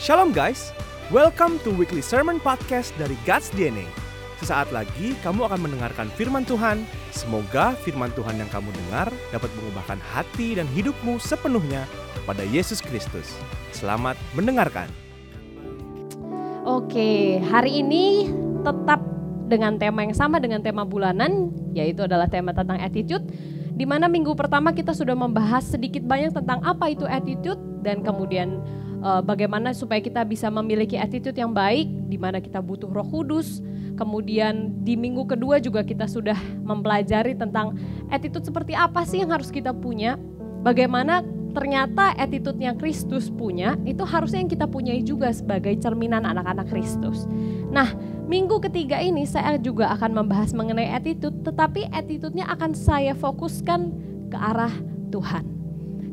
Shalom guys, welcome to weekly sermon podcast dari God's DNA. Sesaat lagi kamu akan mendengarkan firman Tuhan. Semoga firman Tuhan yang kamu dengar dapat mengubahkan hati dan hidupmu sepenuhnya kepada Yesus Kristus. Selamat mendengarkan. Oke, hari ini tetap dengan tema yang sama dengan tema bulanan, yaitu adalah tema tentang attitude. Di mana minggu pertama kita sudah membahas sedikit banyak tentang apa itu attitude dan kemudian uh, bagaimana supaya kita bisa memiliki attitude yang baik, di mana kita butuh Roh Kudus. Kemudian di minggu kedua juga kita sudah mempelajari tentang attitude seperti apa sih yang harus kita punya, bagaimana ternyata attitude yang Kristus punya itu harusnya yang kita punyai juga sebagai cerminan anak-anak Kristus. Nah, minggu ketiga ini saya juga akan membahas mengenai attitude, tetapi attitude-nya akan saya fokuskan ke arah Tuhan.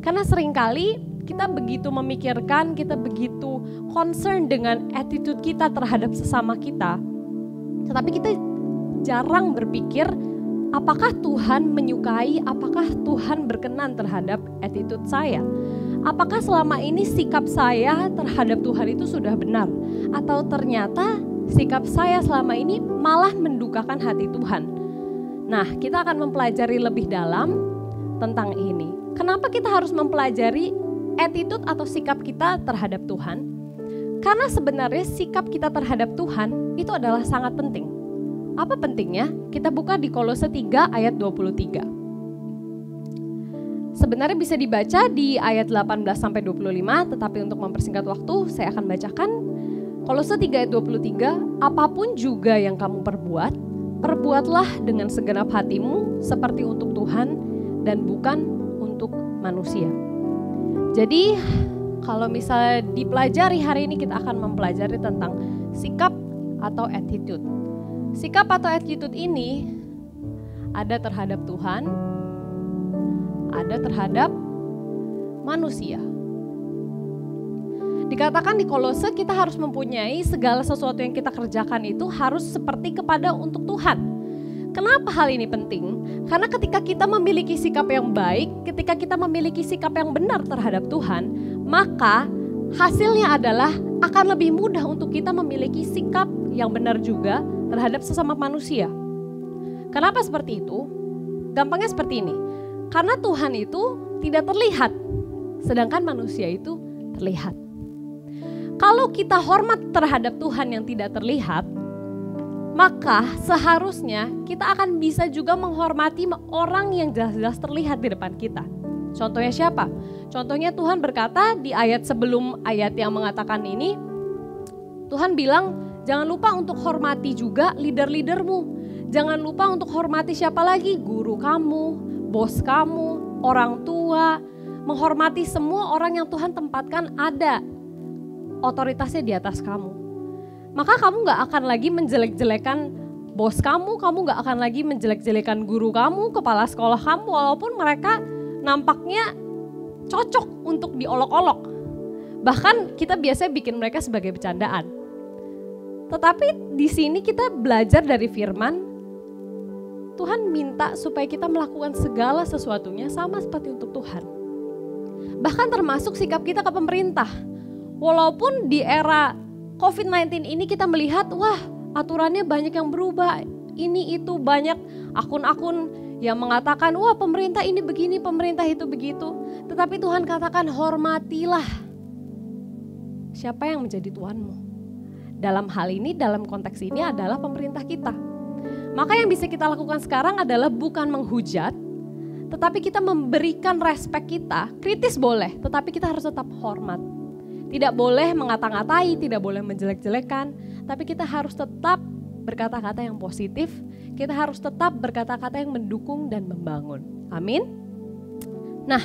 Karena sering kali kita begitu memikirkan, kita begitu concern dengan attitude kita terhadap sesama kita. Tetapi kita jarang berpikir apakah Tuhan menyukai, apakah Tuhan berkenan terhadap attitude saya? Apakah selama ini sikap saya terhadap Tuhan itu sudah benar? Atau ternyata sikap saya selama ini malah mendukakan hati Tuhan? Nah, kita akan mempelajari lebih dalam tentang ini. Kenapa kita harus mempelajari attitude atau sikap kita terhadap Tuhan? Karena sebenarnya sikap kita terhadap Tuhan itu adalah sangat penting. Apa pentingnya? Kita buka di Kolose 3 ayat 23. Sebenarnya bisa dibaca di ayat 18 sampai 25, tetapi untuk mempersingkat waktu saya akan bacakan Kolose 3 ayat 23, apa pun juga yang kamu perbuat, perbuatlah dengan segenap hatimu seperti untuk Tuhan dan bukan untuk manusia. Jadi kalau misalnya dipelajari hari ini kita akan mempelajari tentang sikap atau attitude. Sikap atau attitude ini ada terhadap Tuhan, ada terhadap manusia. Dikatakan di Kolose kita harus mempunyai segala sesuatu yang kita kerjakan itu harus seperti kepada untuk Tuhan. Kenapa hal ini penting? Karena ketika kita memiliki sikap yang baik, ketika kita memiliki sikap yang benar terhadap Tuhan, maka hasilnya adalah akan lebih mudah untuk kita memiliki sikap yang benar juga terhadap sesama manusia. Kenapa seperti itu? Gampangnya seperti ini. Karena Tuhan itu tidak terlihat, sedangkan manusia itu terlihat. Kalau kita hormat terhadap Tuhan yang tidak terlihat, maka seharusnya kita akan bisa juga menghormati orang yang jelas-jelas terlihat di depan kita. Contohnya siapa? Contohnya Tuhan berkata di ayat sebelum ayat yang mengatakan ini, Tuhan bilang, jangan lupa untuk hormati juga leader-leadermu. Jangan lupa untuk hormati siapa lagi? Guru kamu, bos kamu, orang tua. Menghormati semua orang yang Tuhan tempatkan ada otoritasnya di atas kamu. Maka kamu gak akan lagi menjelek-jelekan bos kamu, kamu gak akan lagi menjelek-jelekan guru kamu, kepala sekolah kamu, walaupun mereka nampaknya cocok untuk diolok-olok. Bahkan kita biasanya bikin mereka sebagai bercandaan. Tetapi di sini kita belajar dari firman, Tuhan minta supaya kita melakukan segala sesuatunya sama seperti untuk Tuhan. Bahkan termasuk sikap kita ke pemerintah. Walaupun di era COVID-19 ini kita melihat, wah aturannya banyak yang berubah. Ini itu banyak akun-akun yang mengatakan, wah pemerintah ini begini, pemerintah itu begitu. Tetapi Tuhan katakan, hormatilah siapa yang menjadi Tuhanmu. Dalam hal ini, dalam konteks ini adalah pemerintah kita. Maka yang bisa kita lakukan sekarang adalah bukan menghujat, tetapi kita memberikan respek kita, kritis boleh, tetapi kita harus tetap hormat. Tidak boleh mengata-ngatai, tidak boleh menjelek-jelekan, tapi kita harus tetap berkata-kata yang positif, kita harus tetap berkata-kata yang mendukung dan membangun. Amin. Nah,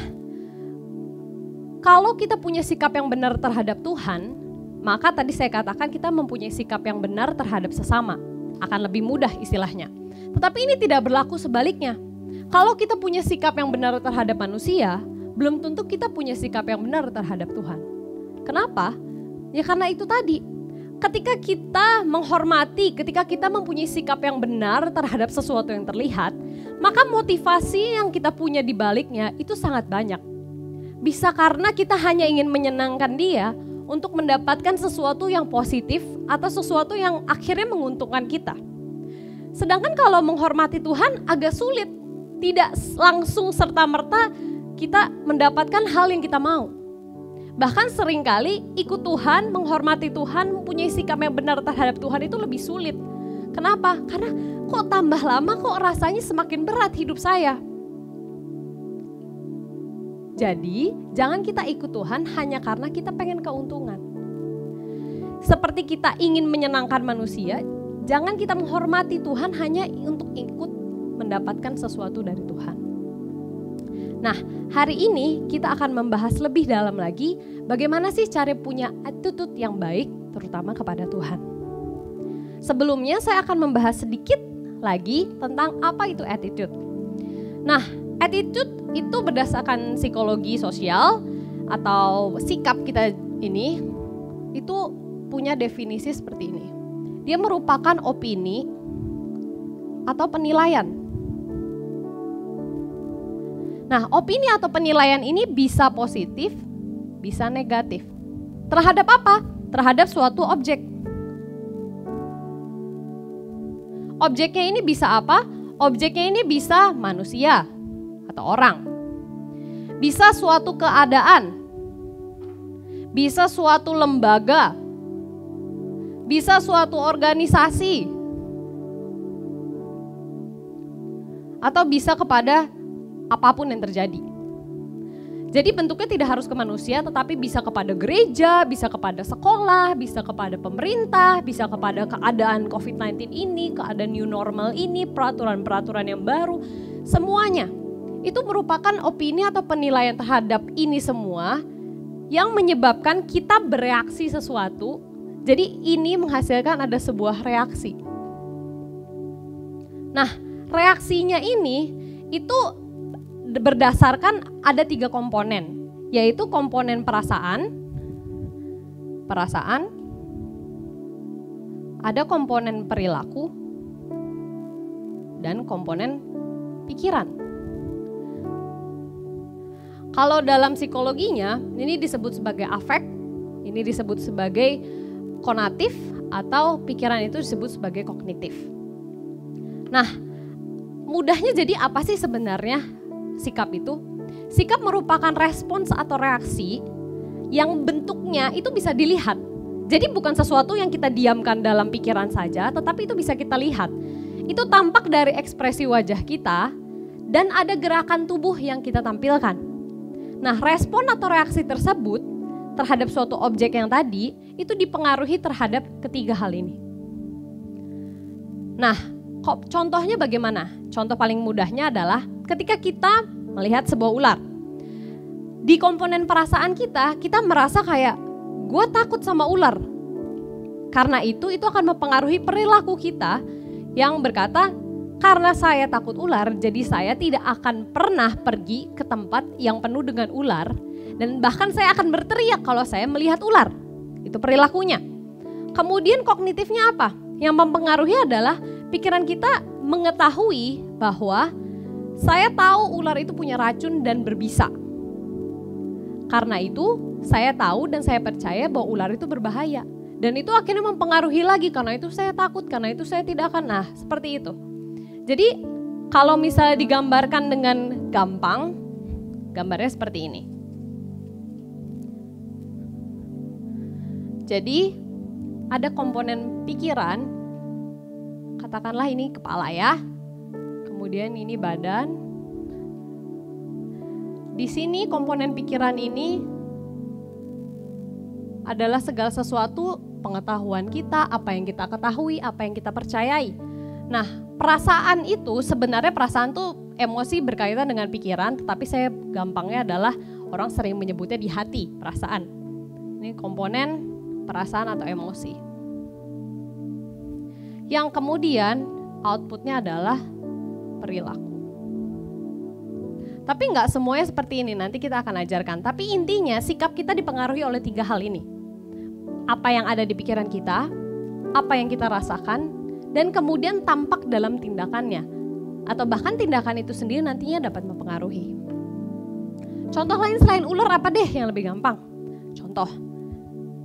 kalau kita punya sikap yang benar terhadap Tuhan, maka tadi saya katakan kita mempunyai sikap yang benar terhadap sesama. Akan lebih mudah istilahnya. Tetapi ini tidak berlaku sebaliknya. Kalau kita punya sikap yang benar terhadap manusia, belum tentu kita punya sikap yang benar terhadap Tuhan. Kenapa? Ya karena itu tadi. Ketika kita menghormati, ketika kita mempunyai sikap yang benar terhadap sesuatu yang terlihat, maka motivasi yang kita punya di baliknya itu sangat banyak. Bisa karena kita hanya ingin menyenangkan dia, untuk mendapatkan sesuatu yang positif atau sesuatu yang akhirnya menguntungkan kita. Sedangkan kalau menghormati Tuhan agak sulit, tidak langsung serta-merta kita mendapatkan hal yang kita mau. Bahkan sering kali ikut Tuhan, menghormati Tuhan, mempunyai sikap yang benar terhadap Tuhan itu lebih sulit. Kenapa? Karena kok tambah lama kok rasanya semakin berat hidup saya. Jadi, jangan kita ikut Tuhan hanya karena kita pengen keuntungan. Seperti kita ingin menyenangkan manusia, jangan kita menghormati Tuhan hanya untuk ikut mendapatkan sesuatu dari Tuhan. Nah, hari ini kita akan membahas lebih dalam lagi bagaimana sih cara punya attitude yang baik terutama kepada Tuhan. Sebelumnya saya akan membahas sedikit lagi tentang apa itu attitude. Nah, attitude itu berdasarkan psikologi sosial atau sikap kita ini itu punya definisi seperti ini. Dia merupakan opini atau penilaian. Nah, opini atau penilaian ini bisa positif, bisa negatif. Terhadap apa? Terhadap suatu objek. Objeknya ini bisa apa? Objeknya ini bisa manusia atau orang. Bisa suatu keadaan. Bisa suatu lembaga. Bisa suatu organisasi. Atau bisa kepada apa pun yang terjadi. Jadi bentuknya tidak harus ke manusia tetapi bisa kepada gereja, bisa kepada sekolah, bisa kepada pemerintah, bisa kepada keadaan COVID-19 ini, keadaan new normal ini, peraturan-peraturan yang baru, semuanya. Itu merupakan opini atau penilaian terhadap ini semua yang menyebabkan kita bereaksi sesuatu. Jadi ini menghasilkan ada sebuah reaksi. Nah, reaksinya ini itu berdasarkan ada tiga komponen, yaitu komponen perasaan, perasaan, ada komponen perilaku, dan komponen pikiran. Kalau dalam psikologinya, ini disebut sebagai afek, ini disebut sebagai konatif, atau pikiran itu disebut sebagai kognitif. Nah, mudahnya jadi apa sih sebenarnya sikap itu? Sikap merupakan respons atau reaksi yang bentuknya itu bisa dilihat. Jadi bukan sesuatu yang kita diamkan dalam pikiran saja, tetapi itu bisa kita lihat. Itu tampak dari ekspresi wajah kita dan ada gerakan tubuh yang kita tampilkan. Nah, respon atau reaksi tersebut terhadap suatu objek yang tadi itu dipengaruhi terhadap ketiga hal ini. Nah, kok contohnya bagaimana? Contoh paling mudahnya adalah ketika kita melihat sebuah ular. Di komponen perasaan kita, kita merasa kayak gue takut sama ular. Karena itu, itu akan mempengaruhi perilaku kita yang berkata, karena saya takut ular, jadi saya tidak akan pernah pergi ke tempat yang penuh dengan ular. Dan bahkan saya akan berteriak kalau saya melihat ular. Itu perilakunya. Kemudian kognitifnya apa? Yang mempengaruhi adalah pikiran kita mengetahui bahwa saya tahu ular itu punya racun dan berbisa. Karena itu, saya tahu dan saya percaya bahwa ular itu berbahaya. Dan itu akhirnya mempengaruhi lagi karena itu saya takut, karena itu saya tidak akan. Nah, seperti itu. Jadi, kalau misalnya digambarkan dengan gampang, gambarnya seperti ini. Jadi, ada komponen pikiran, katakanlah ini kepala ya, kemudian ini badan. Di sini komponen pikiran ini adalah segala sesuatu pengetahuan kita, apa yang kita ketahui, apa yang kita percayai. Nah, perasaan itu sebenarnya perasaan tuh emosi berkaitan dengan pikiran, tetapi saya gampangnya adalah orang sering menyebutnya di hati, perasaan. Ini komponen perasaan atau emosi. Yang kemudian outputnya adalah perilaku. Tapi nggak semuanya seperti ini, nanti kita akan ajarkan. Tapi intinya sikap kita dipengaruhi oleh tiga hal ini. Apa yang ada di pikiran kita, apa yang kita rasakan, dan kemudian tampak dalam tindakannya. Atau bahkan tindakan itu sendiri nantinya dapat mempengaruhi. Contoh lain selain ular apa deh yang lebih gampang? Contoh,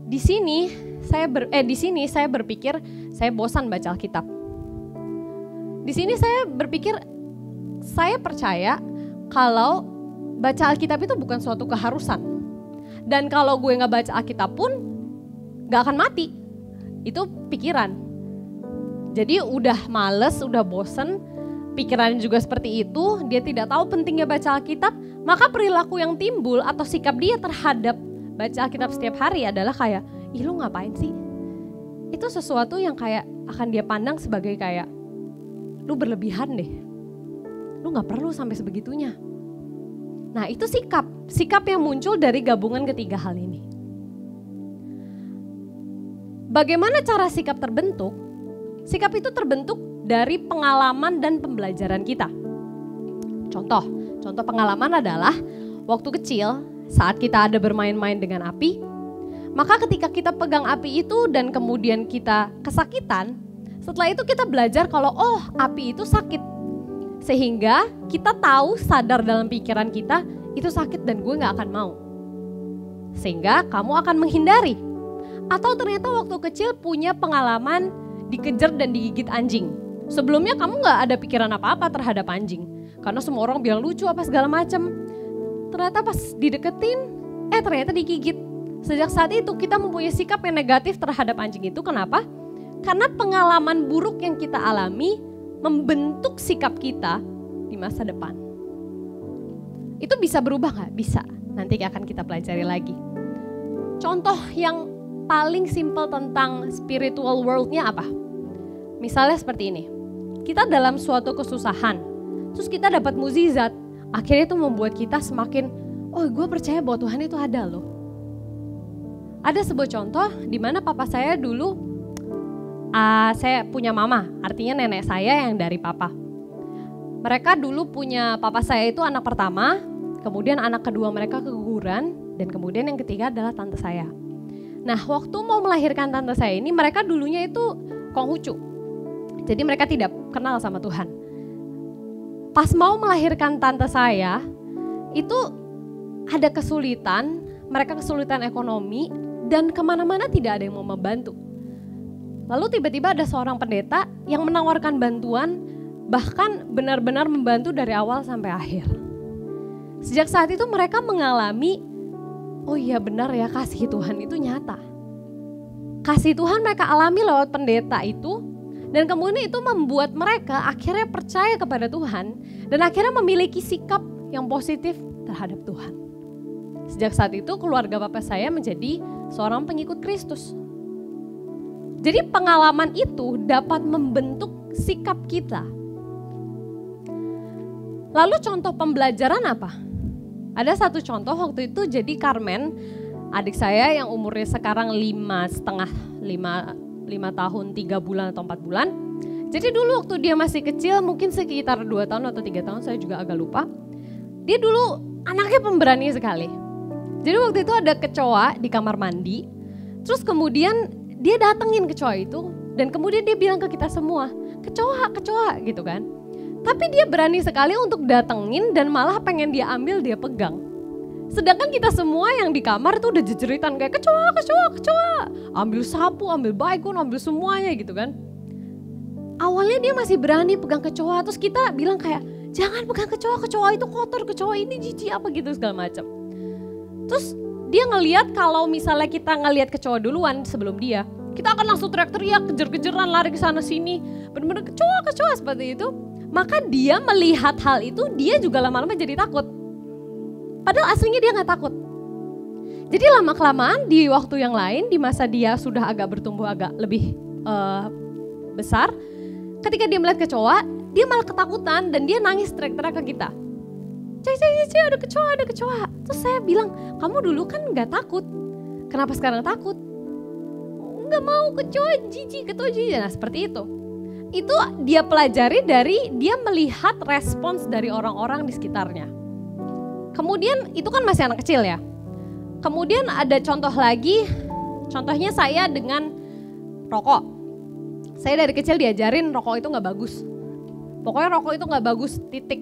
di sini saya ber, eh di sini saya berpikir saya bosan baca Alkitab. Di sini saya berpikir saya percaya kalau baca Alkitab itu bukan suatu keharusan. Dan kalau gue nggak baca Alkitab pun nggak akan mati. Itu pikiran. Jadi udah males, udah bosen, pikirannya juga seperti itu, dia tidak tahu pentingnya baca Alkitab, maka perilaku yang timbul atau sikap dia terhadap baca Alkitab setiap hari adalah kayak, ih lu ngapain sih? Itu sesuatu yang kayak akan dia pandang sebagai kayak, lu berlebihan deh. Lu gak perlu sampai sebegitunya. Nah itu sikap, sikap yang muncul dari gabungan ketiga hal ini. Bagaimana cara sikap terbentuk? Sikap itu terbentuk dari pengalaman dan pembelajaran kita. Contoh, contoh pengalaman adalah waktu kecil saat kita ada bermain-main dengan api, maka ketika kita pegang api itu dan kemudian kita kesakitan, setelah itu kita belajar kalau oh api itu sakit. Sehingga kita tahu sadar dalam pikiran kita itu sakit dan gue gak akan mau. Sehingga kamu akan menghindari. Atau ternyata waktu kecil punya pengalaman dikejar dan digigit anjing. Sebelumnya kamu gak ada pikiran apa-apa terhadap anjing. Karena semua orang bilang lucu apa segala macam. Ternyata pas dideketin, eh ternyata digigit. Sejak saat itu kita mempunyai sikap yang negatif terhadap anjing itu. Kenapa? Karena pengalaman buruk yang kita alami membentuk sikap kita di masa depan. Itu bisa berubah nggak? Bisa. Nanti akan kita pelajari lagi. Contoh yang paling simple tentang spiritual world-nya apa? Misalnya seperti ini. Kita dalam suatu kesusahan, terus kita dapat mukjizat, akhirnya itu membuat kita semakin, oh gue percaya bahwa Tuhan itu ada loh. Ada sebuah contoh di mana papa saya dulu, uh, saya punya mama, artinya nenek saya yang dari papa. Mereka dulu punya papa saya itu anak pertama, kemudian anak kedua mereka keguguran, dan kemudian yang ketiga adalah tante saya. Nah waktu mau melahirkan tante saya ini mereka dulunya itu Konghucu. Jadi mereka tidak kenal sama Tuhan. Pas mau melahirkan tante saya, itu ada kesulitan, mereka kesulitan ekonomi, dan ke mana-mana tidak ada yang mau membantu. Lalu tiba-tiba ada seorang pendeta yang menawarkan bantuan, bahkan benar-benar membantu dari awal sampai akhir. Sejak saat itu mereka mengalami, oh iya benar ya kasih Tuhan itu nyata. Kasih Tuhan mereka alami lewat pendeta itu, dan kemudian itu membuat mereka akhirnya percaya kepada Tuhan dan akhirnya memiliki sikap yang positif terhadap Tuhan. Sejak saat itu keluarga bapak saya menjadi seorang pengikut Kristus. Jadi pengalaman itu dapat membentuk sikap kita. Lalu contoh pembelajaran apa? Ada satu contoh waktu itu jadi Carmen, adik saya yang umurnya sekarang lima setengah, lima, lima tahun, tiga bulan atau empat bulan. Jadi dulu waktu dia masih kecil, mungkin sekitar dua tahun atau tiga tahun, saya juga agak lupa. Dia dulu anaknya pemberani sekali. Jadi waktu itu ada kecoa di kamar mandi, terus kemudian dia datengin kecoa itu, dan kemudian dia bilang ke kita semua, kecoa, kecoa gitu kan. Tapi dia berani sekali untuk datengin dan malah pengen dia ambil, dia pegang. Sedangkan kita semua yang di kamar tuh udah jejeritan kayak kecoa, kecoa, kecoa. Ambil sapu, ambil baygon, ambil semuanya gitu kan. Awalnya dia masih berani pegang kecoa, terus kita bilang kayak jangan pegang kecoa, kecoa itu kotor, kecoa ini jijik apa gitu segala macam. Terus dia ngeliat kalau misalnya kita ngeliat kecoa duluan sebelum dia, kita akan langsung teriak-teriak, kejar-kejaran, lari ke sana sini. Bener-bener kecoa, kecoa seperti itu. Maka dia melihat hal itu, dia juga lama-lama jadi takut. Padahal aslinya dia nggak takut. Jadi lama kelamaan di waktu yang lain, di masa dia sudah agak bertumbuh agak lebih uh, besar, ketika dia melihat kecoa, dia malah ketakutan dan dia nangis teriak-teriak ke kita. Cek, cek, cek, ada kecoa, ada kecoa. Terus saya bilang, kamu dulu kan nggak takut. Kenapa sekarang takut? Nggak mau kecoa, jijik, kecoa jijik. Nah seperti itu. Itu dia pelajari dari dia melihat respons dari orang-orang di sekitarnya. Kemudian itu kan masih anak kecil ya. Kemudian ada contoh lagi, contohnya saya dengan rokok. Saya dari kecil diajarin rokok itu nggak bagus. Pokoknya rokok itu nggak bagus, titik.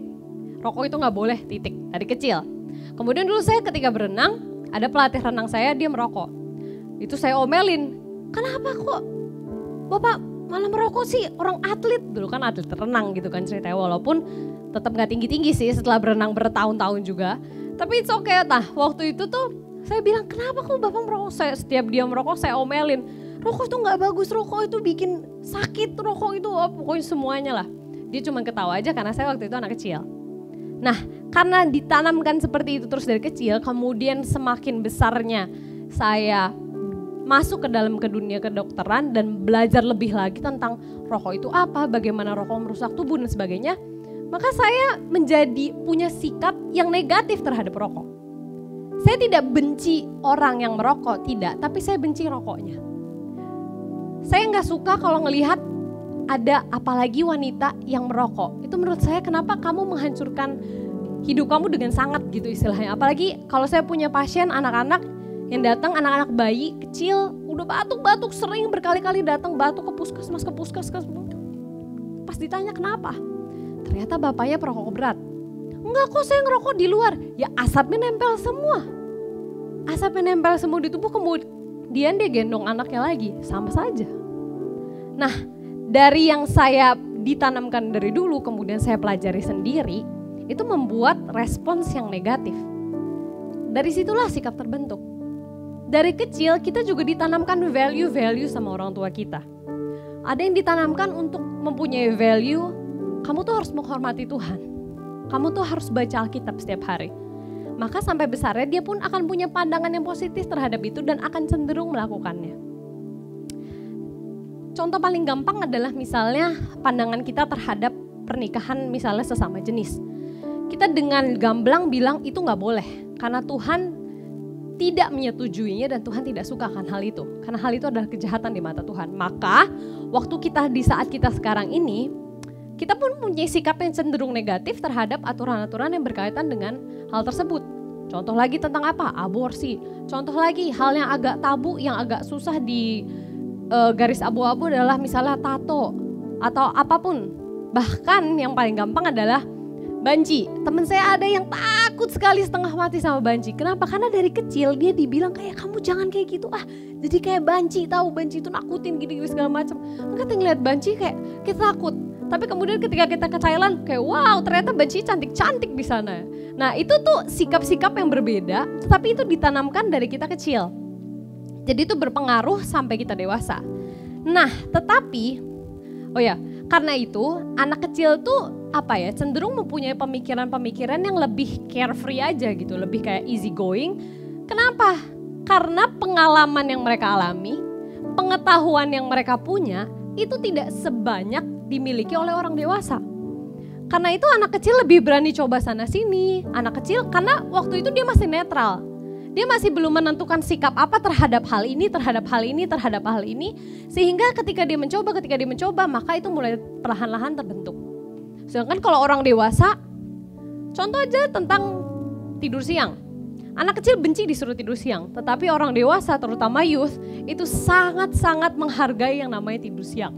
Rokok itu nggak boleh, titik. Dari kecil. Kemudian dulu saya ketika berenang, ada pelatih renang saya, dia merokok. Itu saya omelin, kenapa kok Bapak malah merokok sih orang atlet dulu kan atlet renang gitu kan ceritanya walaupun tetap nggak tinggi-tinggi sih setelah berenang bertahun-tahun juga. Tapi it's okay tah. Waktu itu tuh saya bilang kenapa kok bapak merokok? Saya setiap dia merokok saya omelin. Rokok itu nggak bagus, rokok itu bikin sakit, rokok itu oh, pokoknya semuanya lah. Dia cuma ketawa aja karena saya waktu itu anak kecil. Nah, karena ditanamkan seperti itu terus dari kecil, kemudian semakin besarnya saya masuk ke dalam ke dunia kedokteran dan belajar lebih lagi tentang rokok itu apa, bagaimana rokok merusak tubuh dan sebagainya, maka saya menjadi punya sikap yang negatif terhadap rokok. Saya tidak benci orang yang merokok, tidak, tapi saya benci rokoknya. Saya nggak suka kalau ngelihat ada apalagi wanita yang merokok. Itu menurut saya kenapa kamu menghancurkan hidup kamu dengan sangat gitu istilahnya. Apalagi kalau saya punya pasien anak-anak yang datang anak-anak bayi kecil udah batuk-batuk sering berkali-kali datang batuk ke puskesmas ke puskesmas. Pas ditanya kenapa? Ternyata bapaknya perokok berat. Enggak kok saya ngerokok di luar. Ya asapnya nempel semua. Asapnya nempel semua di tubuh kemudian dia gendong anaknya lagi sama saja. Nah dari yang saya ditanamkan dari dulu kemudian saya pelajari sendiri itu membuat respons yang negatif dari situlah sikap terbentuk dari kecil kita juga ditanamkan value-value sama orang tua kita. Ada yang ditanamkan untuk mempunyai value, kamu tuh harus menghormati Tuhan. Kamu tuh harus baca Alkitab setiap hari. Maka sampai besarnya dia pun akan punya pandangan yang positif terhadap itu dan akan cenderung melakukannya. Contoh paling gampang adalah misalnya pandangan kita terhadap pernikahan misalnya sesama jenis. Kita dengan gamblang bilang itu nggak boleh karena Tuhan tidak menyetujuinya dan Tuhan tidak suka akan hal itu. Karena hal itu adalah kejahatan di mata Tuhan. Maka waktu kita di saat kita sekarang ini, kita pun punya sikap yang cenderung negatif terhadap aturan-aturan yang berkaitan dengan hal tersebut. Contoh lagi tentang apa? Aborsi. Contoh lagi hal yang agak tabu, yang agak susah di uh, garis abu-abu adalah misalnya tato atau apa pun. Bahkan yang paling gampang adalah banci. Temen saya ada yang takut sekali setengah mati sama banci. Kenapa? Karena dari kecil dia dibilang kayak kamu jangan kayak gitu ah. Jadi kayak banci tahu banci itu nakutin gini-gini segala macam. Enggak ngeliat banci kayak kita takut. Tapi kemudian ketika kita ke Thailand kayak wow ternyata banci cantik-cantik di sana. Nah itu tuh sikap-sikap yang berbeda tapi itu ditanamkan dari kita kecil. Jadi itu berpengaruh sampai kita dewasa. Nah tetapi, oh ya karena itu anak kecil tuh apa ya cenderung mempunyai pemikiran-pemikiran yang lebih carefree aja gitu, lebih kayak easy going. Kenapa? Karena pengalaman yang mereka alami, pengetahuan yang mereka punya itu tidak sebanyak dimiliki oleh orang dewasa. Karena itu anak kecil lebih berani coba sana sini. Anak kecil karena waktu itu dia masih netral. Dia masih belum menentukan sikap apa terhadap hal ini, terhadap hal ini, terhadap hal ini. Sehingga ketika dia mencoba, ketika dia mencoba, maka itu mulai perlahan-lahan terbentuk. Sedangkan kalau orang dewasa, contoh aja tentang tidur siang. Anak kecil benci disuruh tidur siang, tetapi orang dewasa terutama youth itu sangat-sangat menghargai yang namanya tidur siang.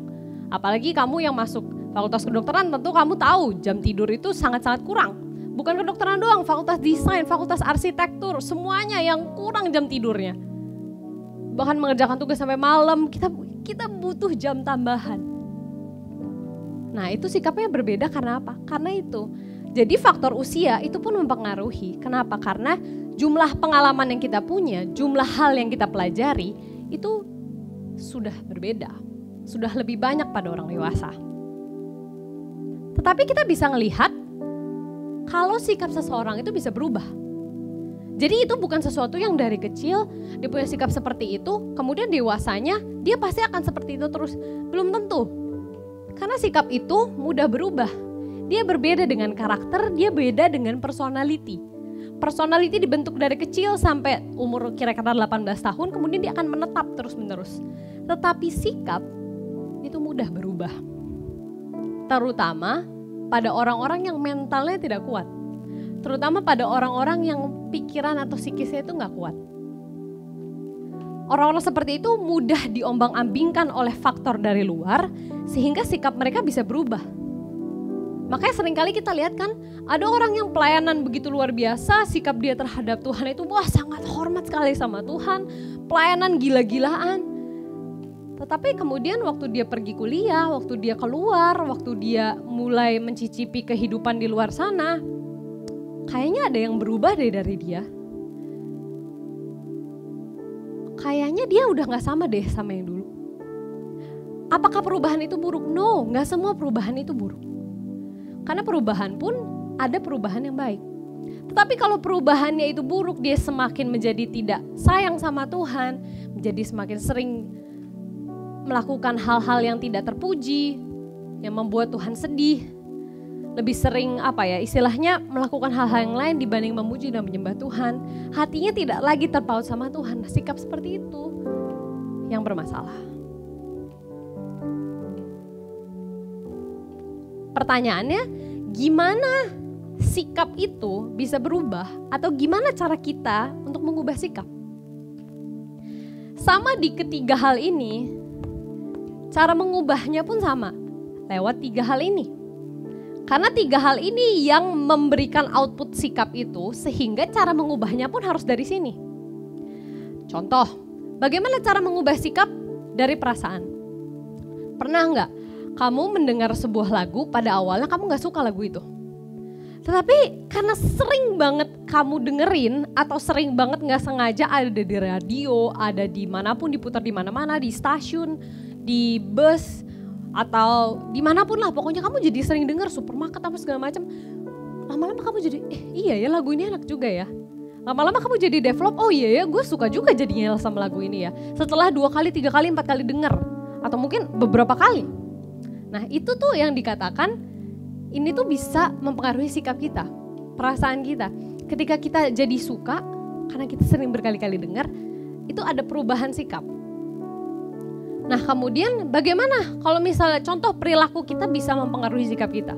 Apalagi kamu yang masuk fakultas kedokteran tentu kamu tahu jam tidur itu sangat-sangat kurang. Bukan kedokteran doang, fakultas desain, fakultas arsitektur, semuanya yang kurang jam tidurnya. Bahkan mengerjakan tugas sampai malam, kita kita butuh jam tambahan. Nah itu sikapnya berbeda karena apa? Karena itu. Jadi faktor usia itu pun mempengaruhi. Kenapa? Karena jumlah pengalaman yang kita punya, jumlah hal yang kita pelajari itu sudah berbeda. Sudah lebih banyak pada orang dewasa. Tetapi kita bisa melihat kalau sikap seseorang itu bisa berubah. Jadi itu bukan sesuatu yang dari kecil dia punya sikap seperti itu, kemudian dewasanya dia pasti akan seperti itu terus. Belum tentu. Karena sikap itu mudah berubah. Dia berbeda dengan karakter, dia beda dengan personality. Personality dibentuk dari kecil sampai umur kira-kira 18 tahun, kemudian dia akan menetap terus-menerus. Tetapi sikap itu mudah berubah. Terutama pada orang-orang yang mentalnya tidak kuat. Terutama pada orang-orang yang pikiran atau psikisnya itu nggak kuat. Orang-orang seperti itu mudah diombang-ambingkan oleh faktor dari luar sehingga sikap mereka bisa berubah. Makanya sering kali kita lihat kan ada orang yang pelayanan begitu luar biasa, sikap dia terhadap Tuhan itu wah sangat hormat sekali sama Tuhan, pelayanan gila-gilaan. Tetapi kemudian waktu dia pergi kuliah, waktu dia keluar, waktu dia mulai mencicipi kehidupan di luar sana, kayaknya ada yang berubah deh dari dia. Kayaknya dia udah gak sama deh sama yang dulu. Apakah perubahan itu buruk? No, gak semua perubahan itu buruk. Karena perubahan pun ada perubahan yang baik. Tetapi kalau perubahannya itu buruk, dia semakin menjadi tidak sayang sama Tuhan, menjadi semakin sering melakukan hal-hal yang tidak terpuji, yang membuat Tuhan sedih, lebih sering apa ya istilahnya melakukan hal-hal yang lain dibanding memuji dan menyembah Tuhan, hatinya tidak lagi terpaut sama Tuhan. Sikap seperti itu yang bermasalah. Pertanyaannya, gimana sikap itu bisa berubah atau gimana cara kita untuk mengubah sikap? Sama di ketiga hal ini, Cara mengubahnya pun sama, lewat tiga hal ini. Karena tiga hal ini yang memberikan output sikap itu, sehingga cara mengubahnya pun harus dari sini. Contoh, bagaimana cara mengubah sikap dari perasaan? Pernah nggak kamu mendengar sebuah lagu pada awalnya kamu nggak suka lagu itu? Tetapi karena sering banget kamu dengerin atau sering banget nggak sengaja ada di radio, ada di mana pun diputar di mana-mana di stasiun, di bus atau di mana pun lah pokoknya kamu jadi sering dengar supermarket apa segala macam lama-lama kamu jadi eh iya ya lagu ini enak juga ya. Lama-lama kamu jadi develop oh iya ya gue suka juga jadinya sama lagu ini ya. Setelah dua kali tiga kali empat kali denger atau mungkin beberapa kali. Nah itu tuh yang dikatakan ini tuh bisa mempengaruhi sikap kita perasaan kita. Ketika kita jadi suka karena kita sering berkali-kali dengar itu ada perubahan sikap Nah kemudian bagaimana kalau misalnya contoh perilaku kita bisa mempengaruhi sikap kita?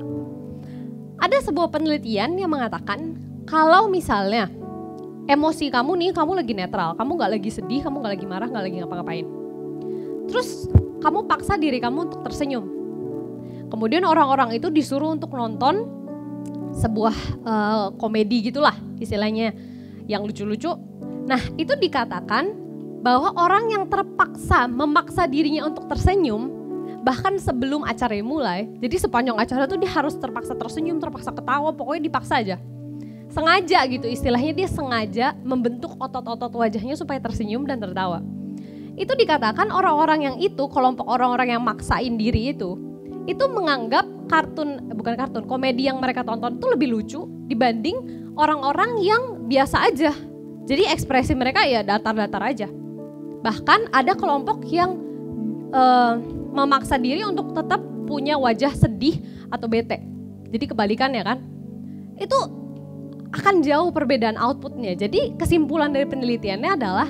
Ada sebuah penelitian yang mengatakan kalau misalnya emosi kamu nih kamu lagi netral, kamu nggak lagi sedih, kamu nggak lagi marah, nggak lagi ngapa-ngapain. Terus kamu paksa diri kamu untuk tersenyum. Kemudian orang-orang itu disuruh untuk nonton sebuah uh, komedi gitulah istilahnya yang lucu-lucu. Nah itu dikatakan bahwa orang yang terpaksa memaksa dirinya untuk tersenyum bahkan sebelum acara mulai jadi sepanjang acara tuh dia harus terpaksa tersenyum terpaksa ketawa pokoknya dipaksa aja. Sengaja gitu istilahnya dia sengaja membentuk otot-otot wajahnya supaya tersenyum dan tertawa. Itu dikatakan orang-orang yang itu kelompok orang-orang yang maksain diri itu itu menganggap kartun bukan kartun komedi yang mereka tonton itu lebih lucu dibanding orang-orang yang biasa aja. Jadi ekspresi mereka ya datar-datar aja Bahkan ada kelompok yang uh, memaksa diri untuk tetap punya wajah sedih atau bete. Jadi kebalikannya kan. Itu akan jauh perbedaan outputnya. Jadi kesimpulan dari penelitiannya adalah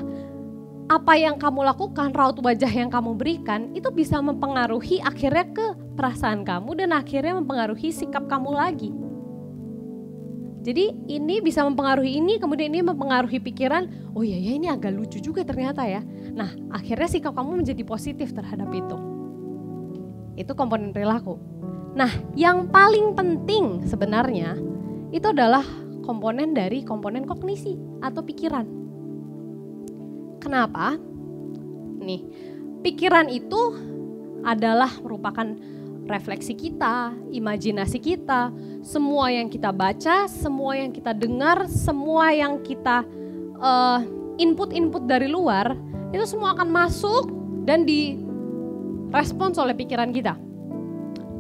apa yang kamu lakukan, raut wajah yang kamu berikan itu bisa mempengaruhi akhirnya ke perasaan kamu dan akhirnya mempengaruhi sikap kamu lagi. Jadi ini bisa mempengaruhi ini, kemudian ini mempengaruhi pikiran, oh iya ya ini agak lucu juga ternyata ya. Nah akhirnya sikap kamu menjadi positif terhadap itu. Itu komponen perilaku. Nah yang paling penting sebenarnya itu adalah komponen dari komponen kognisi atau pikiran. Kenapa? Nih, pikiran itu adalah merupakan refleksi kita, imajinasi kita, semua yang kita baca, semua yang kita dengar, semua yang kita uh, input-input dari luar, itu semua akan masuk dan direspons oleh pikiran kita.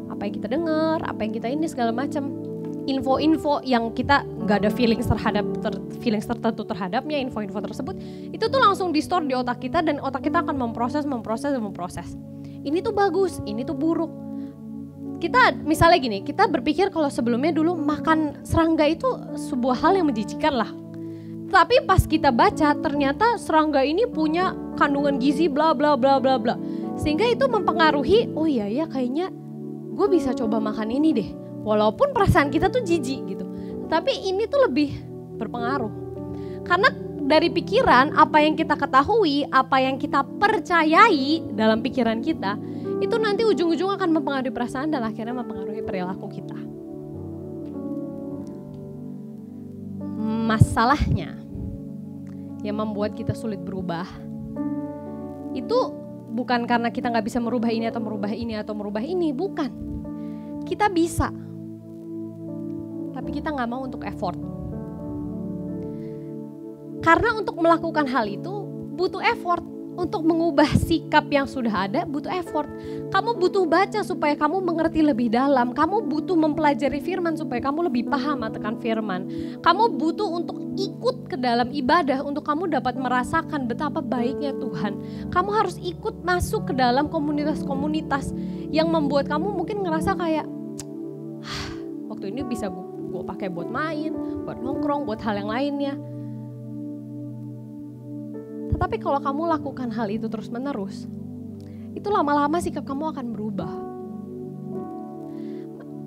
Apa yang kita dengar, apa yang kita ini segala macam. Info-info yang kita nggak ada feeling terhadap ter, feelings tertentu terhadapnya, info-info tersebut itu tuh langsung di store di otak kita dan otak kita akan memproses, memproses, dan memproses. Ini tuh bagus, ini tuh buruk kita misalnya gini, kita berpikir kalau sebelumnya dulu makan serangga itu sebuah hal yang menjijikan lah. Tapi pas kita baca ternyata serangga ini punya kandungan gizi bla bla bla bla bla. Sehingga itu mempengaruhi, oh iya ya kayaknya gue bisa coba makan ini deh. Walaupun perasaan kita tuh jijik gitu. Tapi ini tuh lebih berpengaruh. Karena dari pikiran, apa yang kita ketahui, apa yang kita percayai dalam pikiran kita, itu nanti ujung-ujung akan mempengaruhi perasaan dan akhirnya mempengaruhi perilaku kita. Masalahnya yang membuat kita sulit berubah itu bukan karena kita nggak bisa merubah ini atau merubah ini atau merubah ini, bukan. Kita bisa, tapi kita nggak mau untuk effort. Karena untuk melakukan hal itu butuh effort. Untuk mengubah sikap yang sudah ada butuh effort. Kamu butuh baca supaya kamu mengerti lebih dalam. Kamu butuh mempelajari firman supaya kamu lebih paham akan firman. Kamu butuh untuk ikut ke dalam ibadah untuk kamu dapat merasakan betapa baiknya Tuhan. Kamu harus ikut masuk ke dalam komunitas-komunitas yang membuat kamu mungkin ngerasa kayak waktu ini bisa gue pakai buat main, buat nongkrong, buat hal yang lainnya tetapi kalau kamu lakukan hal itu terus-menerus, itu lama-lama sikap kamu akan berubah.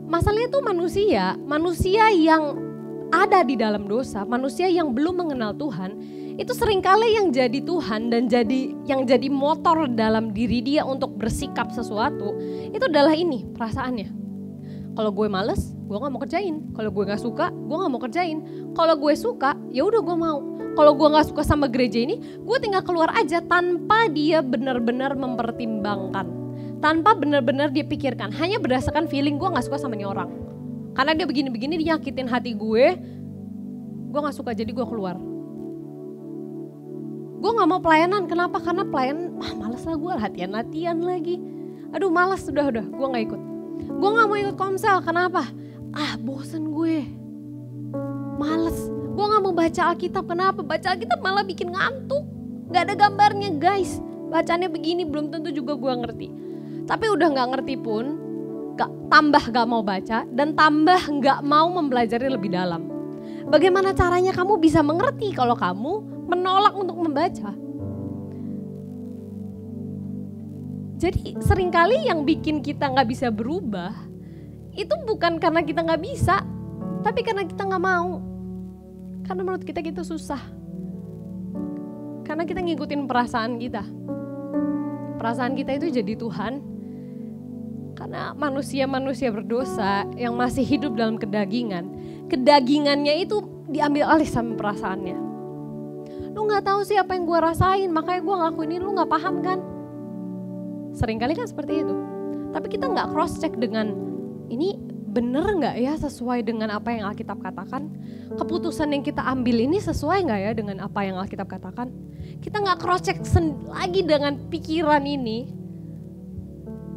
Masalahnya itu manusia, manusia yang ada di dalam dosa, manusia yang belum mengenal Tuhan, itu sering kali yang jadi Tuhan dan jadi yang jadi motor dalam diri dia untuk bersikap sesuatu, itu adalah ini perasaannya. Kalau gue males, gue gak mau kerjain. Kalau gue gak suka, gue gak mau kerjain. Kalau gue suka, ya udah gue mau kalau gue nggak suka sama gereja ini, gue tinggal keluar aja tanpa dia benar-benar mempertimbangkan, tanpa benar-benar dia pikirkan, hanya berdasarkan feeling gue nggak suka sama nih orang. Karena dia begini-begini dia nyakitin hati gue, gue nggak suka jadi gue keluar. Gue nggak mau pelayanan, kenapa? Karena pelayan, ah males lah gue latihan-latihan lagi. Aduh malas sudah udah, gue nggak ikut. Gue nggak mau ikut komsel, kenapa? Ah bosen gue, males Gue gak mau baca Alkitab, kenapa? Baca Alkitab malah bikin ngantuk. Gak ada gambarnya guys. Bacanya begini belum tentu juga gue ngerti. Tapi udah gak ngerti pun, gak, tambah gak mau baca dan tambah gak mau mempelajari lebih dalam. Bagaimana caranya kamu bisa mengerti kalau kamu menolak untuk membaca? Jadi sering kali yang bikin kita gak bisa berubah itu bukan karena kita gak bisa, tapi karena kita gak mau. Karena menurut kita gitu susah. Karena kita ngikutin perasaan kita. Perasaan kita itu jadi Tuhan. Karena manusia-manusia berdosa yang masih hidup dalam kedagingan. Kedagingannya itu diambil alih sama perasaannya. Lu gak tahu sih apa yang gue rasain, makanya gue ngelakuin ini lu gak paham kan? Seringkali kan seperti itu. Tapi kita gak cross check dengan ini bener nggak ya sesuai dengan apa yang Alkitab katakan? Keputusan yang kita ambil ini sesuai nggak ya dengan apa yang Alkitab katakan? Kita nggak cross check lagi dengan pikiran ini,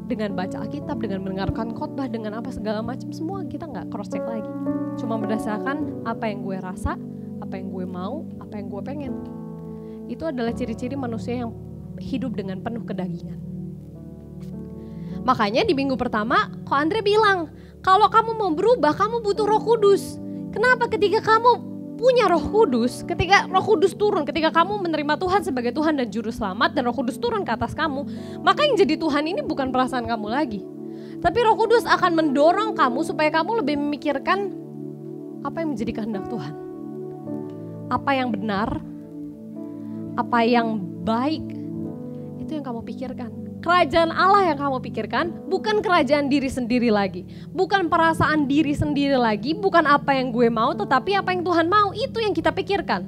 dengan baca Alkitab, dengan mendengarkan khotbah, dengan apa segala macam semua kita nggak cross check lagi. Cuma berdasarkan apa yang gue rasa, apa yang gue mau, apa yang gue pengen. Itu adalah ciri-ciri manusia yang hidup dengan penuh kedagingan. Makanya di minggu pertama, kok Andre bilang, kalau kamu mau berubah, kamu butuh roh kudus. Kenapa ketika kamu punya roh kudus, ketika roh kudus turun, ketika kamu menerima Tuhan sebagai Tuhan dan Juru Selamat dan roh kudus turun ke atas kamu, maka yang jadi Tuhan ini bukan perasaan kamu lagi. Tapi roh kudus akan mendorong kamu supaya kamu lebih memikirkan apa yang menjadi kehendak Tuhan. Apa yang benar, apa yang baik, itu yang kamu pikirkan kerajaan Allah yang kamu pikirkan, bukan kerajaan diri sendiri lagi, bukan perasaan diri sendiri lagi, bukan apa yang gue mau, tetapi apa yang Tuhan mau, itu yang kita pikirkan.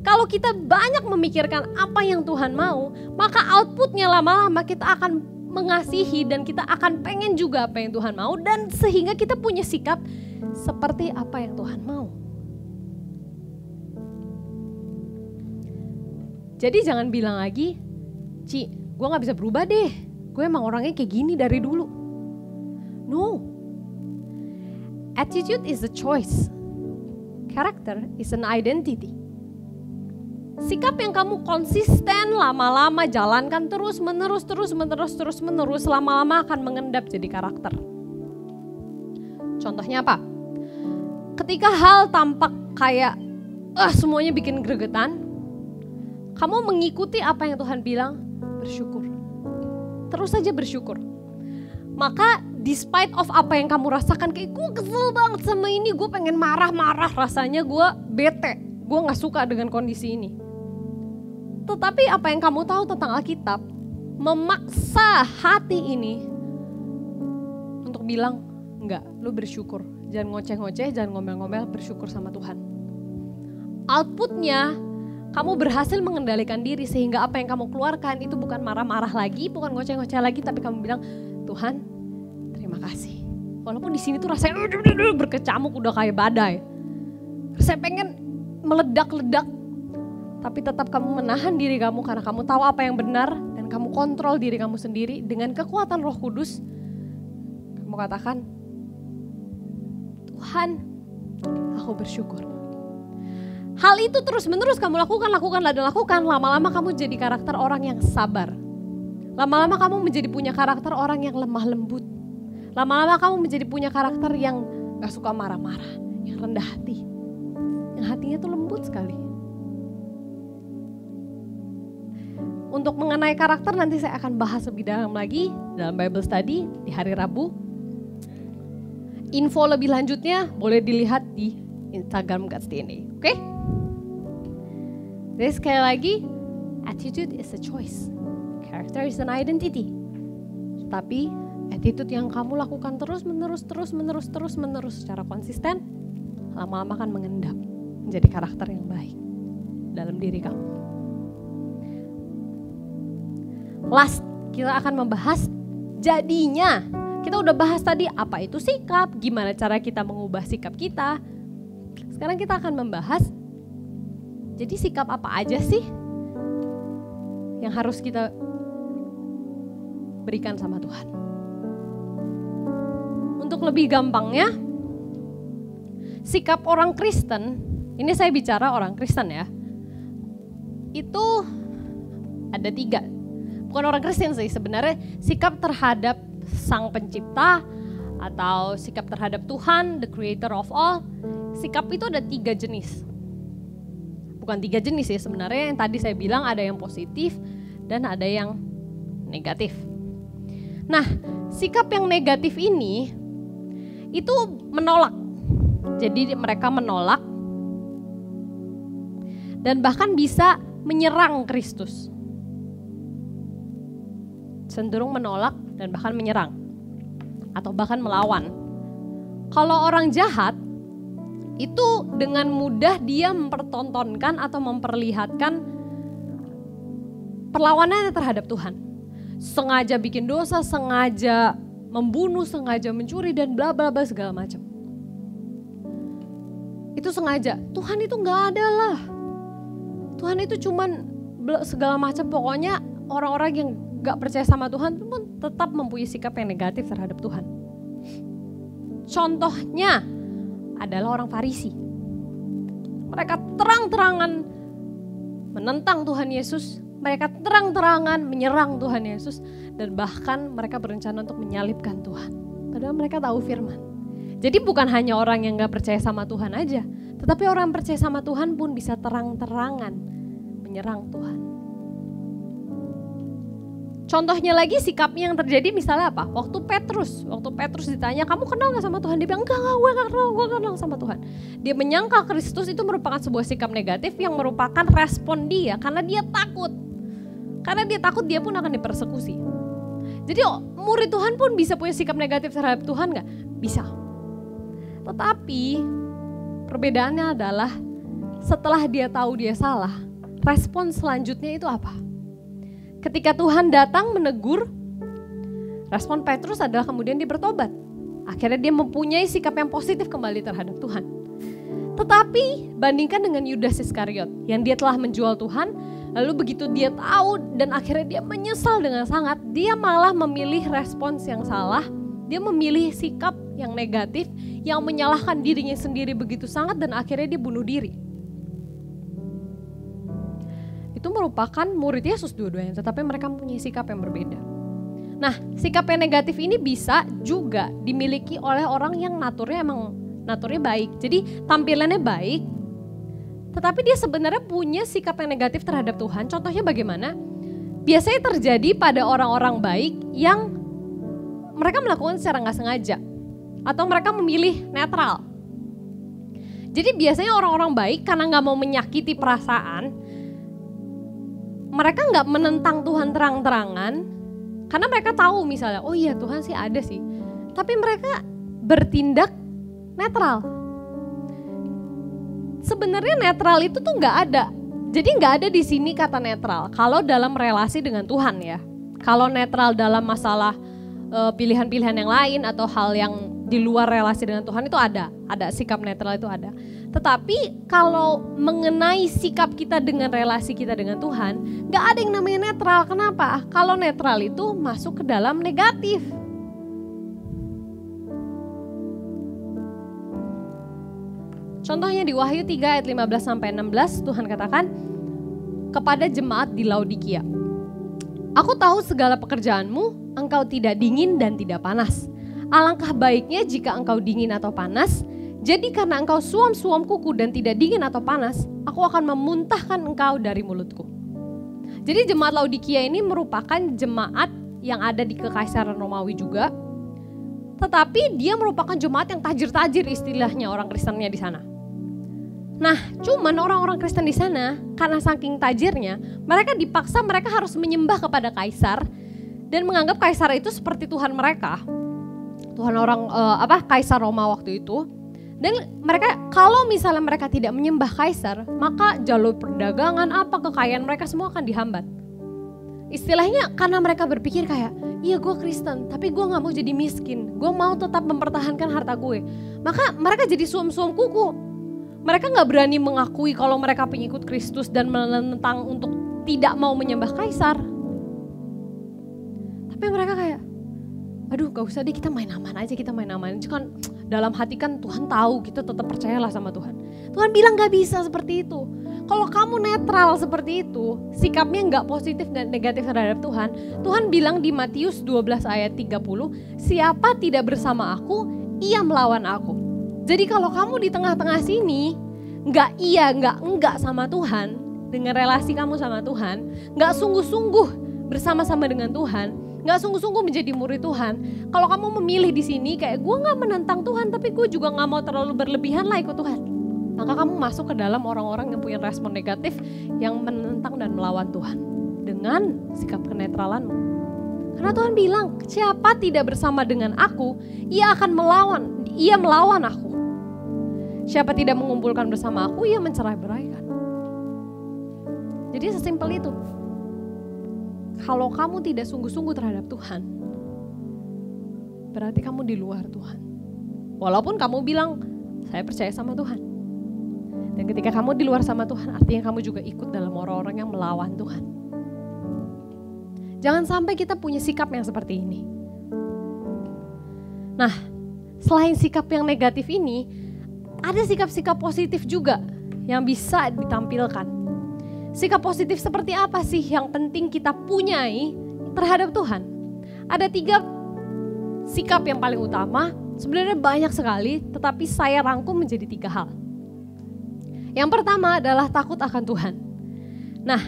Kalau kita banyak memikirkan apa yang Tuhan mau, maka outputnya lama-lama kita akan mengasihi dan kita akan pengen juga apa yang Tuhan mau dan sehingga kita punya sikap seperti apa yang Tuhan mau. Jadi jangan bilang lagi, Ci, gue gak bisa berubah deh. Gue emang orangnya kayak gini dari dulu. No. Attitude is a choice. Character is an identity. Sikap yang kamu konsisten lama-lama jalankan terus menerus terus menerus terus menerus lama-lama akan mengendap jadi karakter. Contohnya apa? Ketika hal tampak kayak ah semuanya bikin gregetan, kamu mengikuti apa yang Tuhan bilang, bersyukur. Terus saja bersyukur. Maka despite of apa yang kamu rasakan, kayak gue kesel banget sama ini, gue pengen marah-marah rasanya, gue bete, gue gak suka dengan kondisi ini. Tetapi apa yang kamu tahu tentang Alkitab, memaksa hati ini untuk bilang, enggak, lu bersyukur. Jangan ngoceh-ngoceh, jangan ngomel-ngomel, bersyukur sama Tuhan. Outputnya kamu berhasil mengendalikan diri sehingga apa yang kamu keluarkan itu bukan marah-marah lagi, bukan ngoceh-ngoceh lagi, tapi kamu bilang, Tuhan, terima kasih. Walaupun di sini tuh rasanya berkecamuk udah kayak badai. Saya pengen meledak-ledak, tapi tetap kamu menahan diri kamu karena kamu tahu apa yang benar dan kamu kontrol diri kamu sendiri dengan kekuatan Roh Kudus. Kamu katakan, Tuhan, aku bersyukur Hal itu terus-menerus kamu lakukan, lakukan, dan lakukan. Lama-lama kamu jadi karakter orang yang sabar. Lama-lama kamu menjadi punya karakter orang yang lemah lembut. Lama-lama kamu menjadi punya karakter yang gak suka marah-marah, yang rendah hati. Yang hatinya tuh lembut sekali. Untuk mengenai karakter nanti saya akan bahas lebih dalam lagi dalam Bible Study di hari Rabu. Info lebih lanjutnya boleh dilihat di Instagram God's DNA. Oke? Okay? Jadi sekali lagi, attitude is a choice. Character is an identity. Tapi attitude yang kamu lakukan terus menerus terus menerus terus menerus secara konsisten lama-lama akan mengendap menjadi karakter yang baik dalam diri kamu. Last, kita akan membahas jadinya. Kita udah bahas tadi apa itu sikap, gimana cara kita mengubah sikap kita. Sekarang kita akan membahas jadi sikap apa aja sih yang harus kita berikan sama Tuhan? Untuk lebih gampangnya, sikap orang Kristen, ini saya bicara orang Kristen ya, itu ada tiga. Bukan orang Kristen sih, sebenarnya sikap terhadap sang pencipta atau sikap terhadap Tuhan, the creator of all, sikap itu ada tiga jenis bukan tiga jenis ya sebenarnya yang tadi saya bilang ada yang positif dan ada yang negatif. Nah, sikap yang negatif ini itu menolak. Jadi mereka menolak dan bahkan bisa menyerang Kristus. Cenderung menolak dan bahkan menyerang atau bahkan melawan. Kalau orang jahat itu dengan mudah dia mempertontonkan atau memperlihatkan perlawanannya terhadap Tuhan. Sengaja bikin dosa, sengaja membunuh, sengaja mencuri dan bla bla bla segala macam. Itu sengaja. Tuhan itu nggak ada lah. Tuhan itu cuman segala macam pokoknya orang-orang yang gak percaya sama Tuhan pun tetap mempunyai sikap yang negatif terhadap Tuhan. Contohnya adalah orang Farisi. Mereka terang-terangan menentang Tuhan Yesus, mereka terang-terangan menyerang Tuhan Yesus dan bahkan mereka berencana untuk menyalibkan Tuhan. Padahal mereka tahu firman. Jadi bukan hanya orang yang gak percaya sama Tuhan aja, tetapi orang yang percaya sama Tuhan pun bisa terang-terangan menyerang Tuhan. Contohnya lagi sikapnya yang terjadi misalnya apa? Waktu Petrus, waktu Petrus ditanya, kamu kenal gak sama Tuhan? Dia bilang, enggak, enggak, gue gak kenal, gue kenal sama Tuhan. Dia menyangka Kristus itu merupakan sebuah sikap negatif yang merupakan respon dia karena dia takut. Karena dia takut dia pun akan dipersekusi. Jadi oh, murid Tuhan pun bisa punya sikap negatif terhadap Tuhan gak? Bisa. Tetapi perbedaannya adalah setelah dia tahu dia salah, respon selanjutnya itu apa? Ketika Tuhan datang menegur, respon Petrus adalah kemudian dia bertobat. Akhirnya dia mempunyai sikap yang positif kembali terhadap Tuhan. Tetapi bandingkan dengan Yudas Iskariot yang dia telah menjual Tuhan, lalu begitu dia tahu dan akhirnya dia menyesal dengan sangat, dia malah memilih respons yang salah, dia memilih sikap yang negatif yang menyalahkan dirinya sendiri begitu sangat dan akhirnya dia bunuh diri itu merupakan murid Yesus dua-duanya, tetapi mereka mempunyai sikap yang berbeda. Nah, sikap yang negatif ini bisa juga dimiliki oleh orang yang naturnya emang naturnya baik. Jadi tampilannya baik, tetapi dia sebenarnya punya sikap yang negatif terhadap Tuhan. Contohnya bagaimana? Biasanya terjadi pada orang-orang baik yang mereka melakukan secara nggak sengaja atau mereka memilih netral. Jadi biasanya orang-orang baik karena nggak mau menyakiti perasaan, mereka nggak menentang Tuhan terang-terangan karena mereka tahu misalnya oh iya Tuhan sih ada sih tapi mereka bertindak netral sebenarnya netral itu tuh nggak ada Jadi nggak ada di sini kata netral. Kalau dalam relasi dengan Tuhan ya. Kalau netral dalam masalah eh, pilihan-pilihan yang lain atau hal yang di luar relasi dengan Tuhan itu ada, ada sikap netral itu ada. Tetapi kalau mengenai sikap kita dengan relasi kita dengan Tuhan, nggak ada yang namanya netral. Kenapa? Kalau netral itu masuk ke dalam negatif. Contohnya di Wahyu 3 ayat 15 sampai 16 Tuhan katakan kepada jemaat di Laodikia. Aku tahu segala pekerjaanmu, engkau tidak dingin dan tidak panas. Alangkah baiknya jika engkau dingin atau panas. Jadi karena engkau suam-suam kuku dan tidak dingin atau panas, aku akan memuntahkan engkau dari mulutku. Jadi jemaat Laodikia ini merupakan jemaat yang ada di kekaisaran Romawi juga. Tetapi dia merupakan jemaat yang tajir-tajir istilahnya orang Kristennya di sana. Nah, cuman orang-orang Kristen di sana karena saking tajirnya, mereka dipaksa mereka harus menyembah kepada kaisar dan menganggap kaisar itu seperti Tuhan mereka. Tuhan orang uh, apa kaisar Roma waktu itu. Dan mereka kalau misalnya mereka tidak menyembah kaisar, maka jalur perdagangan apa kekayaan mereka semua akan dihambat. Istilahnya karena mereka berpikir kayak, iya gue Kristen, tapi gue nggak mau jadi miskin, gue mau tetap mempertahankan harta gue. Maka mereka jadi suam-suam kuku, mereka nggak berani mengakui kalau mereka pengikut Kristus dan menentang untuk tidak mau menyembah kaisar. Tapi mereka kayak, aduh gak usah deh kita main aman aja, kita main aman. Kan dalam hati kan Tuhan tahu, kita tetap percayalah sama Tuhan. Tuhan bilang gak bisa seperti itu. Kalau kamu netral seperti itu, sikapnya nggak positif dan negatif terhadap Tuhan, Tuhan bilang di Matius 12 ayat 30, siapa tidak bersama aku, ia melawan aku. Jadi kalau kamu di tengah-tengah sini nggak iya, nggak enggak sama Tuhan, dengan relasi kamu sama Tuhan, nggak sungguh-sungguh bersama-sama dengan Tuhan, nggak sungguh-sungguh menjadi murid Tuhan. Kalau kamu memilih di sini kayak gue nggak menentang Tuhan, tapi gue juga nggak mau terlalu berlebihan lah ikut Tuhan. Maka kamu masuk ke dalam orang-orang yang punya respon negatif yang menentang dan melawan Tuhan dengan sikap kenetralanmu. Karena Tuhan bilang, siapa tidak bersama dengan aku, ia akan melawan, ia melawan aku. Siapa tidak mengumpulkan bersama aku, ia mencerai beraikan. Jadi sesimpel itu. Kalau kamu tidak sungguh-sungguh terhadap Tuhan, berarti kamu di luar Tuhan. Walaupun kamu bilang, saya percaya sama Tuhan. Dan ketika kamu di luar sama Tuhan, artinya kamu juga ikut dalam orang-orang yang melawan Tuhan. Jangan sampai kita punya sikap yang seperti ini. Nah, selain sikap yang negatif ini, ada sikap-sikap positif juga yang bisa ditampilkan. Sikap positif seperti apa sih yang penting kita punyai terhadap Tuhan? Ada tiga sikap yang paling utama, sebenarnya banyak sekali, tetapi saya rangkum menjadi tiga hal. Yang pertama adalah takut akan Tuhan. Nah,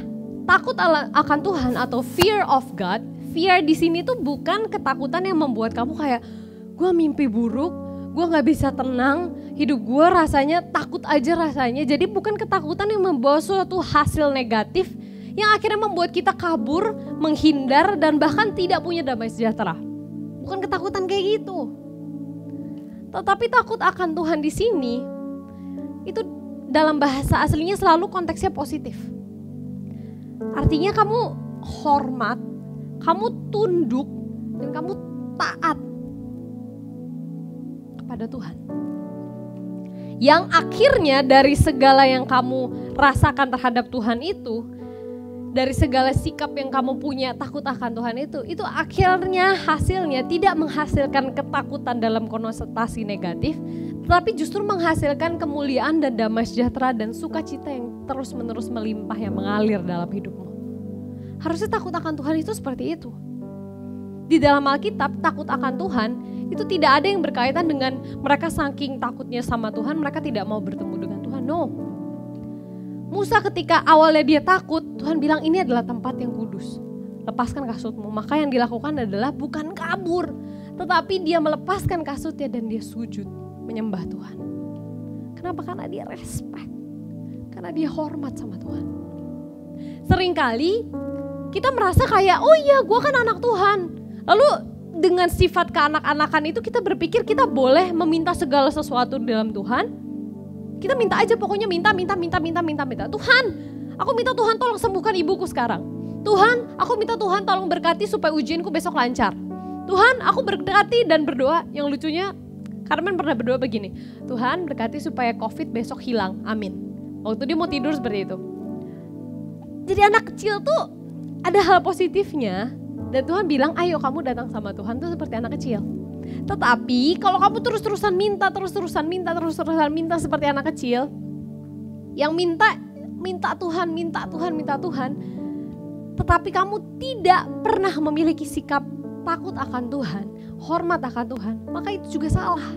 takut akan Tuhan atau fear of God, fear di sini tuh bukan ketakutan yang membuat kamu kayak gue mimpi buruk, gue nggak bisa tenang, hidup gue rasanya takut aja rasanya. Jadi bukan ketakutan yang membawa suatu hasil negatif yang akhirnya membuat kita kabur, menghindar dan bahkan tidak punya damai sejahtera. Bukan ketakutan kayak gitu. Tetapi takut akan Tuhan di sini itu dalam bahasa aslinya selalu konteksnya positif. Artinya kamu hormat, kamu tunduk, dan kamu taat kepada Tuhan. Yang akhirnya dari segala yang kamu rasakan terhadap Tuhan itu, dari segala sikap yang kamu punya takut akan Tuhan itu, itu akhirnya hasilnya tidak menghasilkan ketakutan dalam konotasi negatif, tetapi justru menghasilkan kemuliaan dan damai sejahtera dan sukacita yang terus-menerus melimpah yang mengalir dalam hidupmu. Harusnya takut akan Tuhan itu seperti itu. Di dalam Alkitab, takut akan Tuhan itu tidak ada yang berkaitan dengan mereka saking takutnya sama Tuhan, mereka tidak mau bertemu dengan Tuhan. No. Musa ketika awalnya dia takut, Tuhan bilang ini adalah tempat yang kudus. Lepaskan kasutmu. Maka yang dilakukan adalah bukan kabur, tetapi dia melepaskan kasutnya dan dia sujud menyembah Tuhan. Kenapa? Karena dia respect. Karena dia hormat sama Tuhan. Seringkali kita merasa kayak, oh iya gue kan anak Tuhan. Lalu dengan sifat keanak-anakan itu kita berpikir kita boleh meminta segala sesuatu dalam Tuhan. Kita minta aja pokoknya minta, minta, minta, minta, minta, minta. Tuhan, aku minta Tuhan tolong sembuhkan ibuku sekarang. Tuhan, aku minta Tuhan tolong berkati supaya ujianku besok lancar. Tuhan, aku berkati dan berdoa. Yang lucunya, Carmen pernah berdoa begini. Tuhan berkati supaya COVID besok hilang. Amin. Waktu dia mau tidur seperti itu. Jadi anak kecil tuh ada hal positifnya. Dan Tuhan bilang, ayo kamu datang sama Tuhan tuh seperti anak kecil. Tetapi kalau kamu terus-terusan minta, terus-terusan minta, terus-terusan minta seperti anak kecil. Yang minta, minta Tuhan, minta Tuhan, minta Tuhan. Tetapi kamu tidak pernah memiliki sikap takut akan Tuhan, hormat akan Tuhan, maka itu juga salah.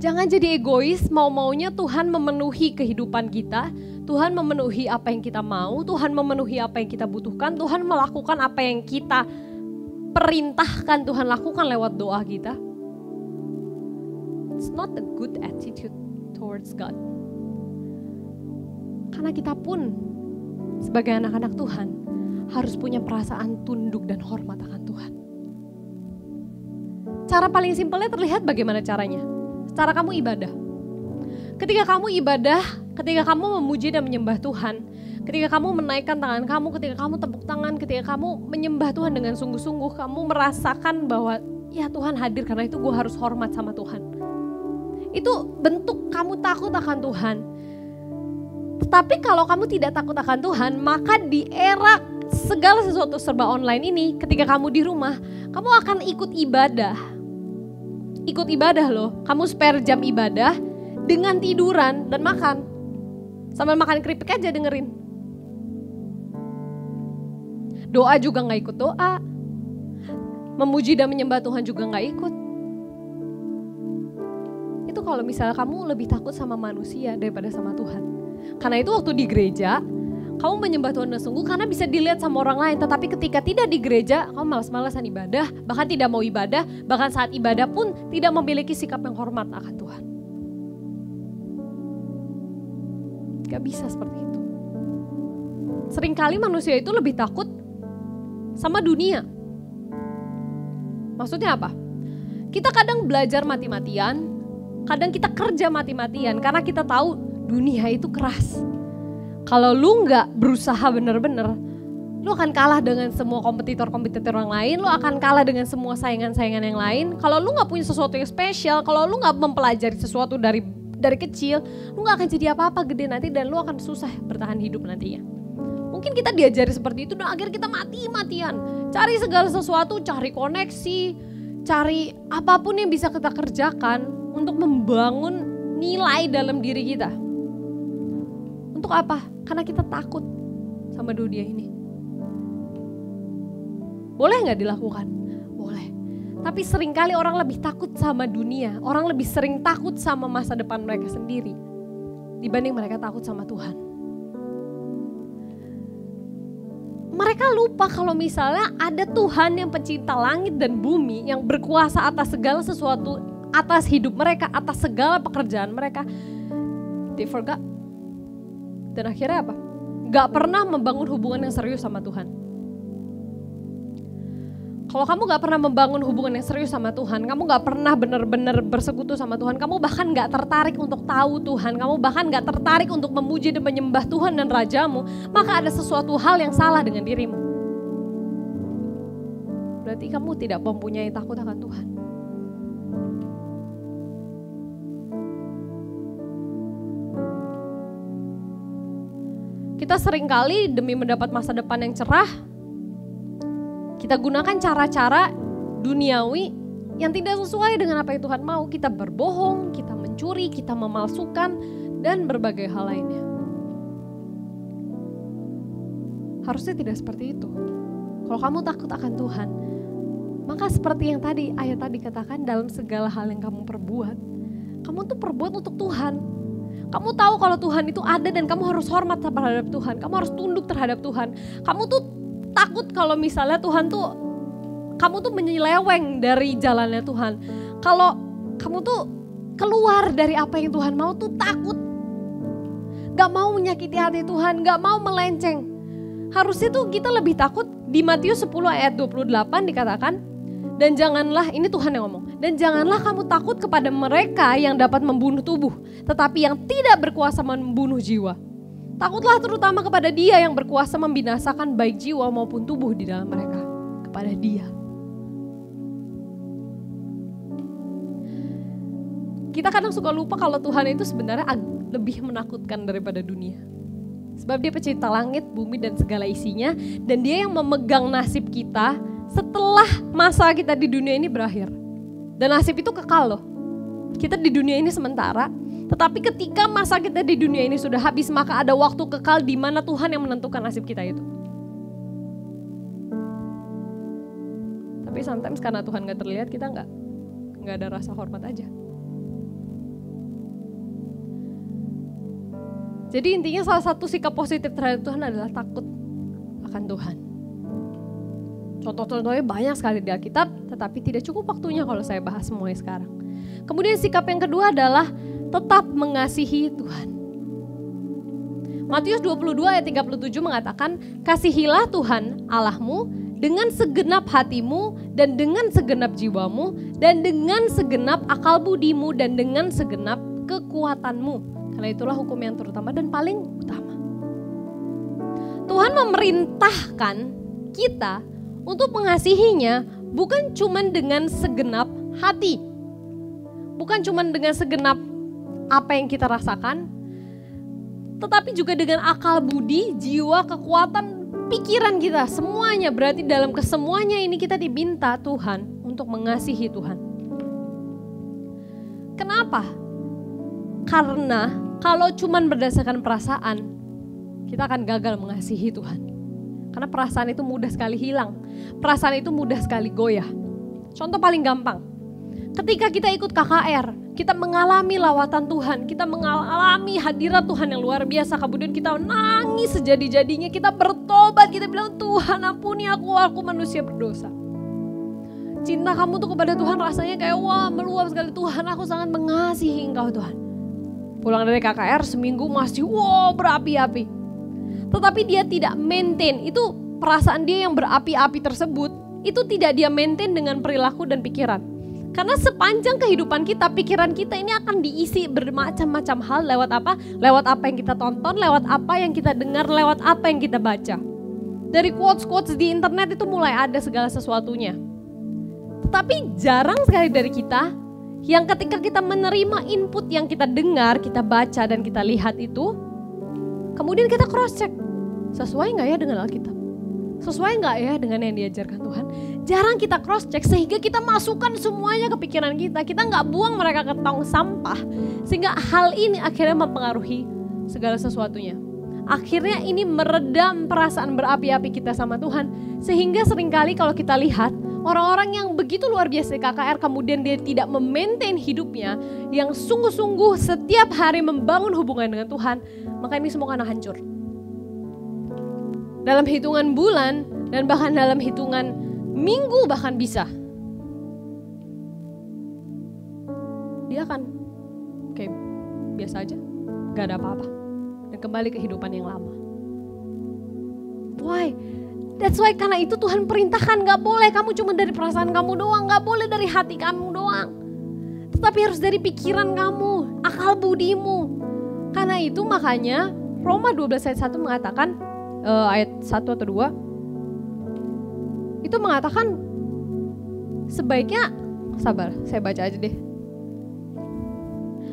Jangan jadi egois, mau-maunya Tuhan memenuhi kehidupan kita, Tuhan memenuhi apa yang kita mau, Tuhan memenuhi apa yang kita butuhkan, Tuhan melakukan apa yang kita perintahkan Tuhan lakukan lewat doa kita. It's not a good attitude towards God. Karena kita pun sebagai anak-anak Tuhan harus punya perasaan tunduk dan hormat akan Tuhan. Cara paling simpelnya terlihat bagaimana caranya? Cara kamu ibadah. Ketika kamu ibadah, ketika kamu memuji dan menyembah Tuhan, ketika kamu menaikkan tangan kamu, ketika kamu tepuk tangan, ketika kamu menyembah Tuhan dengan sungguh-sungguh, kamu merasakan bahwa ya Tuhan hadir karena itu gue harus hormat sama Tuhan. Itu bentuk kamu takut akan Tuhan. Tetapi kalau kamu tidak takut akan Tuhan, maka di era segala sesuatu serba online ini, ketika kamu di rumah, kamu akan ikut ibadah ikut ibadah loh. Kamu spare jam ibadah dengan tiduran dan makan. Sambil makan keripik aja dengerin. Doa juga nggak ikut doa. Memuji dan menyembah Tuhan juga nggak ikut. Itu kalau misalnya kamu lebih takut sama manusia daripada sama Tuhan. Karena itu waktu di gereja, kamu menyembah Tuhan dengan sungguh karena bisa dilihat sama orang lain. Tetapi ketika tidak di gereja, kamu malas-malasan ibadah, bahkan tidak mau ibadah, bahkan saat ibadah pun tidak memiliki sikap yang hormat akan Tuhan. Gak bisa seperti itu. Seringkali manusia itu lebih takut sama dunia. Maksudnya apa? Kita kadang belajar mati-matian, kadang kita kerja mati-matian karena kita tahu dunia itu keras kalau lu nggak berusaha bener-bener, lu akan kalah dengan semua kompetitor-kompetitor yang lain, lu akan kalah dengan semua saingan-saingan yang lain. Kalau lu nggak punya sesuatu yang spesial, kalau lu nggak mempelajari sesuatu dari dari kecil, lu nggak akan jadi apa-apa gede nanti dan lu akan susah bertahan hidup nantinya. Mungkin kita diajari seperti itu dan akhirnya kita mati-matian. Cari segala sesuatu, cari koneksi, cari apa pun yang bisa kita kerjakan untuk membangun nilai dalam diri kita. Untuk apa? Karena kita takut sama dunia ini. Boleh nggak dilakukan? Tapi sering kali orang lebih takut sama dunia. Orang lebih sering takut sama masa depan mereka sendiri. Dibanding mereka takut sama Tuhan. Mereka lupa kalau misalnya ada Tuhan yang pencipta langit dan bumi yang berkuasa atas segala sesuatu, atas hidup mereka, atas segala pekerjaan mereka. They forgot dan akhirnya apa? Gak pernah membangun hubungan yang serius sama Tuhan. Kalau kamu gak pernah membangun hubungan yang serius sama Tuhan, kamu gak pernah benar-benar bersekutu sama Tuhan, kamu bahkan gak tertarik untuk tahu Tuhan, kamu bahkan gak tertarik untuk memuji dan menyembah Tuhan dan Rajamu, maka ada sesuatu hal yang salah dengan dirimu. Berarti kamu tidak mempunyai takut akan Tuhan. Kita sering kali demi mendapat masa depan yang cerah, kita gunakan cara-cara duniawi yang tidak sesuai dengan apa yang Tuhan mau. Kita berbohong, kita mencuri, kita memalsukan, dan berbagai hal lainnya. Harusnya tidak seperti itu. Kalau kamu takut akan Tuhan, maka seperti yang tadi ayat tadi katakan dalam segala hal yang kamu perbuat, kamu tuh perbuat untuk Tuhan. Kamu tahu kalau Tuhan itu ada dan kamu harus hormat terhadap Tuhan. Kamu harus tunduk terhadap Tuhan. Kamu tuh takut kalau misalnya Tuhan tuh kamu tuh menyeleweng dari jalannya Tuhan. Kalau kamu tuh keluar dari apa yang Tuhan mau tuh takut. Gak mau menyakiti hati Tuhan, gak mau melenceng. Harusnya tuh kita lebih takut di Matius 10 ayat 28 dikatakan dan janganlah, ini Tuhan yang ngomong, dan janganlah kamu takut kepada mereka yang dapat membunuh tubuh, tetapi yang tidak berkuasa membunuh jiwa. Takutlah terutama kepada dia yang berkuasa membinasakan baik jiwa maupun tubuh di dalam mereka. Kepada dia. Kita kadang suka lupa kalau Tuhan itu sebenarnya lebih menakutkan daripada dunia. Sebab dia pencipta langit, bumi, dan segala isinya. Dan dia yang memegang nasib kita setelah masa kita di dunia ini berakhir. Dan nasib itu kekal loh. Kita di dunia ini sementara, tetapi ketika masa kita di dunia ini sudah habis, maka ada waktu kekal di mana Tuhan yang menentukan nasib kita itu. Tapi sometimes karena Tuhan gak terlihat, kita nggak nggak ada rasa hormat aja. Jadi intinya salah satu sikap positif terhadap Tuhan adalah takut akan Tuhan. Contoh-contohnya banyak sekali di Alkitab, tetapi tidak cukup waktunya kalau saya bahas semuanya sekarang. Kemudian sikap yang kedua adalah tetap mengasihi Tuhan. Matius 22 ayat 37 mengatakan, Kasihilah Tuhan Allahmu dengan segenap hatimu dan dengan segenap jiwamu dan dengan segenap akal budimu dan dengan segenap kekuatanmu karena itulah hukum yang terutama dan paling utama. Tuhan memerintahkan kita untuk mengasihinya bukan cuma dengan segenap hati. Bukan cuma dengan segenap apa yang kita rasakan, tetapi juga dengan akal budi, jiwa, kekuatan, pikiran kita, semuanya berarti dalam kesemuanya ini kita diminta Tuhan untuk mengasihi Tuhan. Kenapa? Karena kalau cuman berdasarkan perasaan, kita akan gagal mengasihi Tuhan. Karena perasaan itu mudah sekali hilang. Perasaan itu mudah sekali goyah. Contoh paling gampang. Ketika kita ikut KKR, kita mengalami lawatan Tuhan, kita mengalami hadirat Tuhan yang luar biasa. Kemudian kita nangis sejadi-jadinya, kita bertobat, kita bilang Tuhan ampuni aku, aku manusia berdosa. Cinta kamu tuh kepada Tuhan rasanya kayak wah meluap sekali Tuhan aku sangat mengasihi engkau Tuhan. Pulang dari KKR seminggu masih wow berapi-api. Tetapi dia tidak maintain, itu perasaan dia yang berapi-api tersebut, itu tidak dia maintain dengan perilaku dan pikiran. Karena sepanjang kehidupan kita, pikiran kita ini akan diisi bermacam-macam hal lewat apa? Lewat apa yang kita tonton, lewat apa yang kita dengar, lewat apa yang kita baca. Dari quotes-quotes di internet itu mulai ada segala sesuatunya. Tetapi jarang sekali dari kita yang ketika kita menerima input yang kita dengar, kita baca dan kita lihat itu, kemudian kita cross check, sesuai nggak ya dengan Alkitab? Sesuai nggak ya dengan yang diajarkan Tuhan? Jarang kita cross check sehingga kita masukkan semuanya ke pikiran kita. Kita nggak buang mereka ke tong sampah. Sehingga hal ini akhirnya mempengaruhi segala sesuatunya. Akhirnya ini meredam perasaan berapi-api kita sama Tuhan. Sehingga sering kali kalau kita lihat Orang-orang yang begitu luar biasa KKR kemudian dia tidak memaintain hidupnya yang sungguh-sungguh setiap hari membangun hubungan dengan Tuhan, maka ini semua akan hancur. Dalam hitungan bulan dan bahkan dalam hitungan minggu bahkan bisa. Dia akan kayak biasa aja, gak ada apa-apa. Dan kembali ke kehidupan yang lama. Why? That's why karena itu Tuhan perintahkan gak boleh kamu cuma dari perasaan kamu doang, gak boleh dari hati kamu doang. Tetapi harus dari pikiran kamu, akal budimu. Karena itu makanya Roma 12 ayat 1 mengatakan, uh, ayat 1 atau 2, itu mengatakan sebaiknya, sabar saya baca aja deh.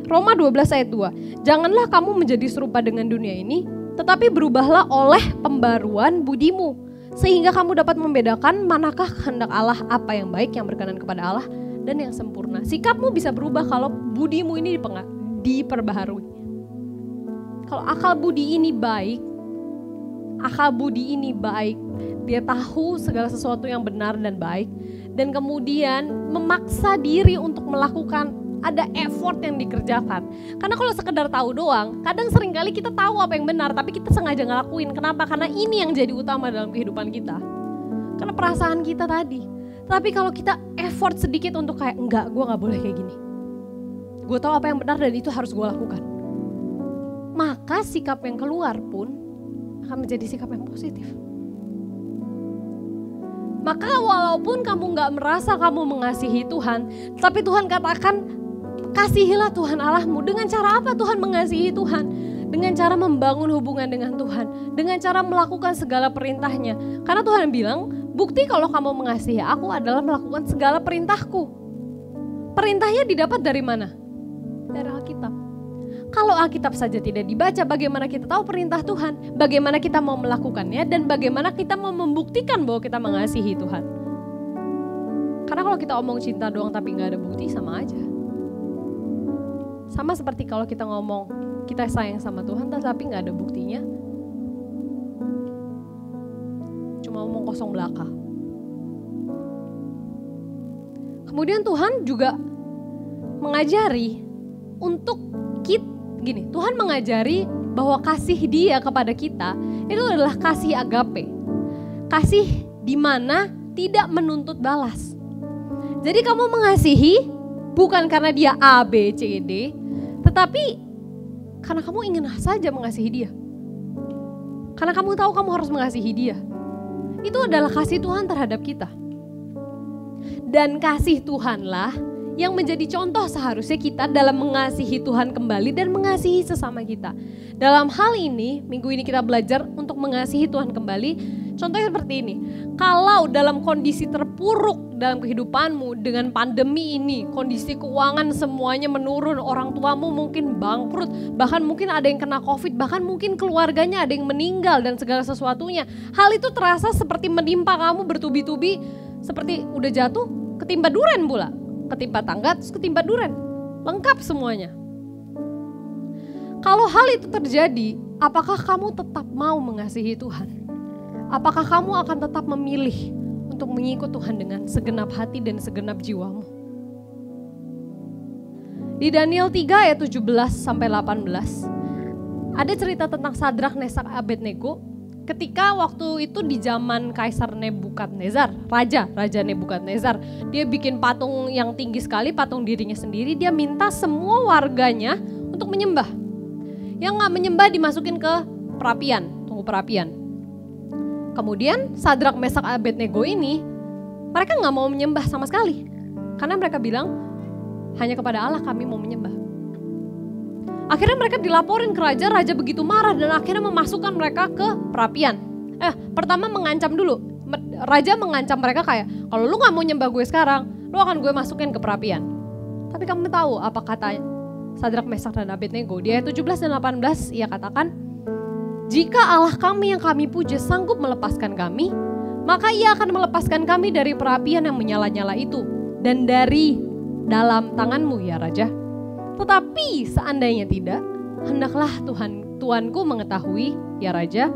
Roma 12 ayat 2, janganlah kamu menjadi serupa dengan dunia ini, tetapi berubahlah oleh pembaruan budimu sehingga kamu dapat membedakan manakah kehendak Allah, apa yang baik, yang berkenan kepada Allah, dan yang sempurna. Sikapmu bisa berubah kalau budimu ini diperbaharui. Kalau akal budi ini baik, akal budi ini baik, dia tahu segala sesuatu yang benar dan baik, dan kemudian memaksa diri untuk melakukan ada effort yang dikerjakan. Karena kalau sekedar tahu doang, kadang sering kali kita tahu apa yang benar, tapi kita sengaja ngelakuin. Kenapa? Karena ini yang jadi utama dalam kehidupan kita. Karena perasaan kita tadi. Tapi kalau kita effort sedikit untuk kayak, enggak, gue gak boleh kayak gini. Gue tahu apa yang benar dan itu harus gue lakukan. Maka sikap yang keluar pun akan menjadi sikap yang positif. Maka walaupun kamu gak merasa kamu mengasihi Tuhan, tapi Tuhan katakan Kasihilah Tuhan Allahmu. Dengan cara apa Tuhan mengasihi Tuhan? dengan cara membangun hubungan dengan Tuhan, dengan cara melakukan segala perintahnya. Karena Tuhan bilang, bukti kalau kamu mengasihi aku adalah melakukan segala perintahku. Perintahnya didapat dari mana? Dari Alkitab. Kalau Alkitab saja tidak dibaca, bagaimana kita tahu perintah Tuhan? Bagaimana kita mau melakukannya dan bagaimana kita mau membuktikan bahwa kita mengasihi Tuhan? Karena kalau kita omong cinta doang tapi nggak ada bukti sama aja. Sama seperti kalau kita ngomong kita sayang sama Tuhan tapi nggak ada buktinya. Cuma omong kosong belaka. Kemudian Tuhan juga mengajari untuk kita gini, Tuhan mengajari bahwa kasih Dia kepada kita itu adalah kasih agape. Kasih di mana tidak menuntut balas. Jadi kamu mengasihi bukan karena dia A, B, C, D, tetapi karena kamu ingin saja mengasihi dia. Karena kamu tahu kamu harus mengasihi dia. Itu adalah kasih Tuhan terhadap kita. Dan kasih Tuhanlah yang menjadi contoh seharusnya kita dalam mengasihi Tuhan kembali dan mengasihi sesama kita. Dalam hal ini, minggu ini kita belajar untuk mengasihi Tuhan kembali. Contohnya seperti ini, kalau dalam kondisi terpuruk dalam kehidupanmu dengan pandemi ini, kondisi keuangan semuanya menurun, orang tuamu mungkin bangkrut, bahkan mungkin ada yang kena covid, bahkan mungkin keluarganya ada yang meninggal dan segala sesuatunya. Hal itu terasa seperti menimpa kamu bertubi-tubi, seperti udah jatuh ketimpa duren pula ketimpa tangga, terus ketimpa duren. Lengkap semuanya. Kalau hal itu terjadi, apakah kamu tetap mau mengasihi Tuhan? Apakah kamu akan tetap memilih untuk mengikut Tuhan dengan segenap hati dan segenap jiwamu? Di Daniel 3 ayat 17 sampai 18 ada cerita tentang Sadrak, Mesak, Abednego ketika waktu itu di zaman Kaisar Nebukadnezar, raja, raja Nebukadnezar, dia bikin patung yang tinggi sekali, patung dirinya sendiri, dia minta semua warganya untuk menyembah. Yang nggak menyembah dimasukin ke perapian, tunggu perapian. Kemudian Sadrak Mesak Abednego ini, mereka nggak mau menyembah sama sekali. Karena mereka bilang, hanya kepada Allah kami mau menyembah. Akhirnya mereka dilaporin ke raja, raja begitu marah dan akhirnya memasukkan mereka ke perapian. Eh, pertama mengancam dulu. Raja mengancam mereka kayak, kalau lu gak mau nyembah gue sekarang, lu akan gue masukin ke perapian. Tapi kamu tahu apa kata Sadrak, Mesak, dan Abednego? Di ayat 17 dan 18 ia katakan, Jika Allah kami yang kami puja sanggup melepaskan kami, maka ia akan melepaskan kami dari perapian yang menyala-nyala itu dan dari dalam tanganmu ya Raja. Tetapi seandainya tidak, hendaklah Tuhan Tuanku mengetahui, ya Raja,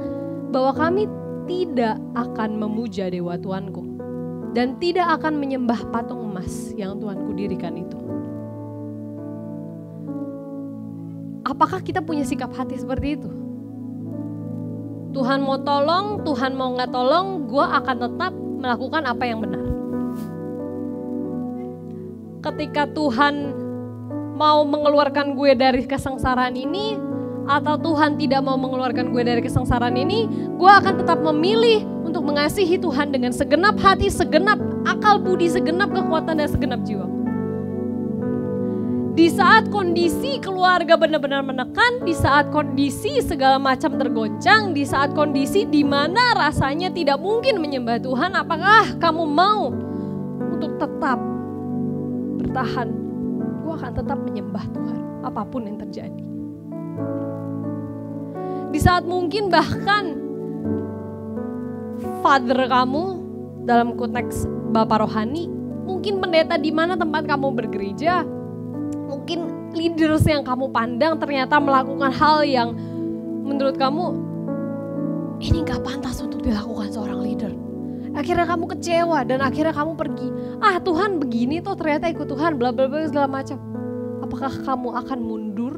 bahwa kami tidak akan memuja dewa Tuanku dan tidak akan menyembah patung emas yang Tuanku dirikan itu. Apakah kita punya sikap hati seperti itu? Tuhan mau tolong, Tuhan mau nggak tolong, gue akan tetap melakukan apa yang benar. Ketika Tuhan mau mengeluarkan gue dari kesengsaraan ini atau Tuhan tidak mau mengeluarkan gue dari kesengsaraan ini, gue akan tetap memilih untuk mengasihi Tuhan dengan segenap hati, segenap akal budi, segenap kekuatan dan segenap jiwa. Di saat kondisi keluarga benar-benar menekan, di saat kondisi segala macam tergoncang, di saat kondisi di mana rasanya tidak mungkin menyembah Tuhan, apakah kamu mau untuk tetap bertahan gue akan tetap menyembah Tuhan apa pun yang terjadi. Di saat mungkin bahkan father kamu dalam konteks bapak rohani, mungkin pendeta di mana tempat kamu bergereja, mungkin leaders yang kamu pandang ternyata melakukan hal yang menurut kamu ini gak pantas untuk dilakukan seorang leader. Akhirnya kamu kecewa dan akhirnya kamu pergi. Ah Tuhan begini tuh ternyata ikut Tuhan bla bla bla segala macam. Apakah kamu akan mundur?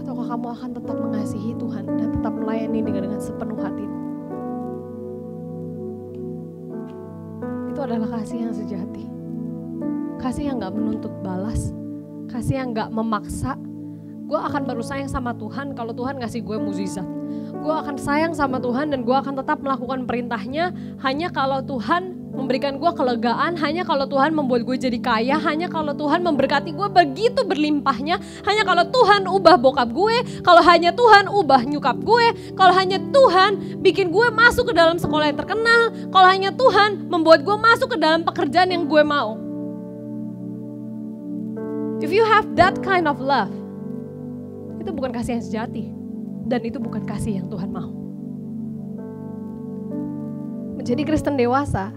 Ataukah kamu akan tetap mengasihi Tuhan dan tetap melayani dengan dengan sepenuh hati? Itu adalah kasih yang sejati. Kasih yang gak menuntut balas. Kasih yang gak memaksa. Gue akan baru sayang sama Tuhan kalau Tuhan ngasih gue mukjizat gue akan sayang sama Tuhan dan gue akan tetap melakukan perintahnya hanya kalau Tuhan memberikan gue kelegaan, hanya kalau Tuhan membuat gue jadi kaya, hanya kalau Tuhan memberkati gue begitu berlimpahnya, hanya kalau Tuhan ubah bokap gue, kalau hanya Tuhan ubah nyukap gue, kalau hanya Tuhan bikin gue masuk ke dalam sekolah yang terkenal, kalau hanya Tuhan membuat gue masuk ke dalam pekerjaan yang gue mau. If you have that kind of love, itu bukan kasih yang sejati. Dan itu bukan kasih yang Tuhan mau. Menjadi Kristen dewasa,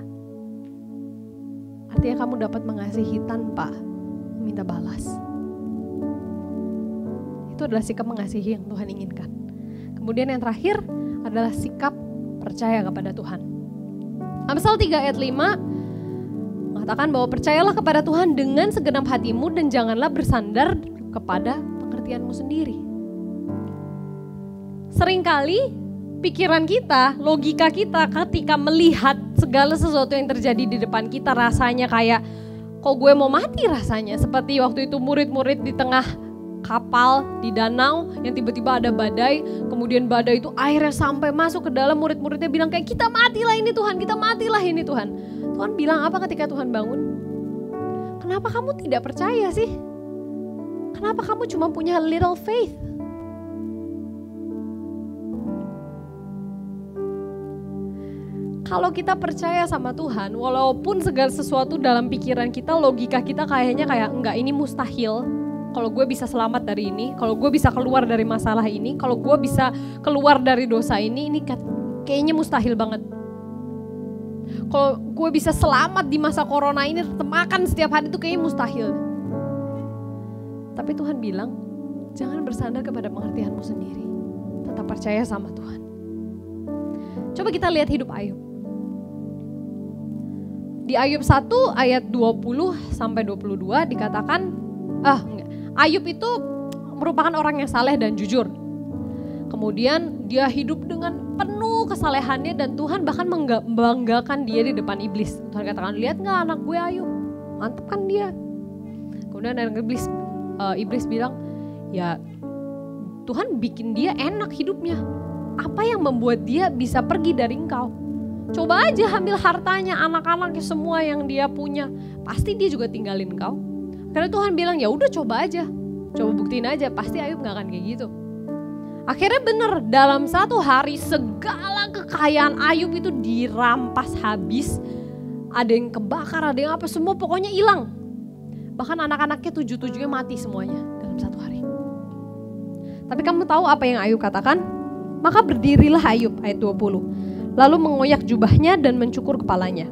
artinya kamu dapat mengasihi tanpa meminta balas. Itu adalah sikap mengasihi yang Tuhan inginkan. Kemudian yang terakhir adalah sikap percaya kepada Tuhan. Amsal 3 ayat 5 mengatakan bahwa percayalah kepada Tuhan dengan segenap hatimu dan janganlah bersandar kepada pengertianmu sendiri. Seringkali pikiran kita, logika kita ketika melihat segala sesuatu yang terjadi di depan kita rasanya kayak kok gue mau mati rasanya? Seperti waktu itu murid-murid di tengah kapal di danau yang tiba-tiba ada badai kemudian badai itu airnya sampai masuk ke dalam murid-muridnya bilang kayak kita matilah ini Tuhan kita matilah ini Tuhan. Tuhan bilang apa ketika Tuhan bangun? Kenapa kamu tidak percaya sih? Kenapa kamu cuma punya little faith kalau kita percaya sama Tuhan, walaupun segala sesuatu dalam pikiran kita, logika kita kayaknya kayak enggak ini mustahil. Kalau gue bisa selamat dari ini, kalau gue bisa keluar dari masalah ini, kalau gue bisa keluar dari dosa ini, ini kayaknya mustahil banget. Kalau gue bisa selamat di masa corona ini, tetap makan setiap hari itu kayaknya mustahil. Tapi Tuhan bilang, jangan bersandar kepada pengertianmu sendiri. Tetap percaya sama Tuhan. Coba kita lihat hidup Ayub. Di Ayub 1 ayat 20 sampai 22 dikatakan ah Ayub itu merupakan orang yang saleh dan jujur. Kemudian dia hidup dengan penuh kesalehannya dan Tuhan bahkan membanggakan dia di depan iblis. Tuhan katakan, lihat nggak anak gue Ayub, mantep kan dia. Kemudian anak iblis, uh, iblis bilang, ya Tuhan bikin dia enak hidupnya. Apa yang membuat dia bisa pergi dari engkau? Coba aja ambil hartanya, anak-anaknya semua yang dia punya. Pasti dia juga tinggalin kau. Karena Tuhan bilang ya udah coba aja. Coba buktiin aja, pasti Ayub gak akan kayak gitu. Akhirnya bener, dalam satu hari segala kekayaan Ayub itu dirampas habis. Ada yang kebakar, ada yang apa, semua pokoknya hilang. Bahkan anak-anaknya tujuh-tujuhnya mati semuanya dalam satu hari. Tapi kamu tahu apa yang Ayub katakan? Maka berdirilah Ayub ayat 20 lalu mengoyak jubahnya dan mencukur kepalanya.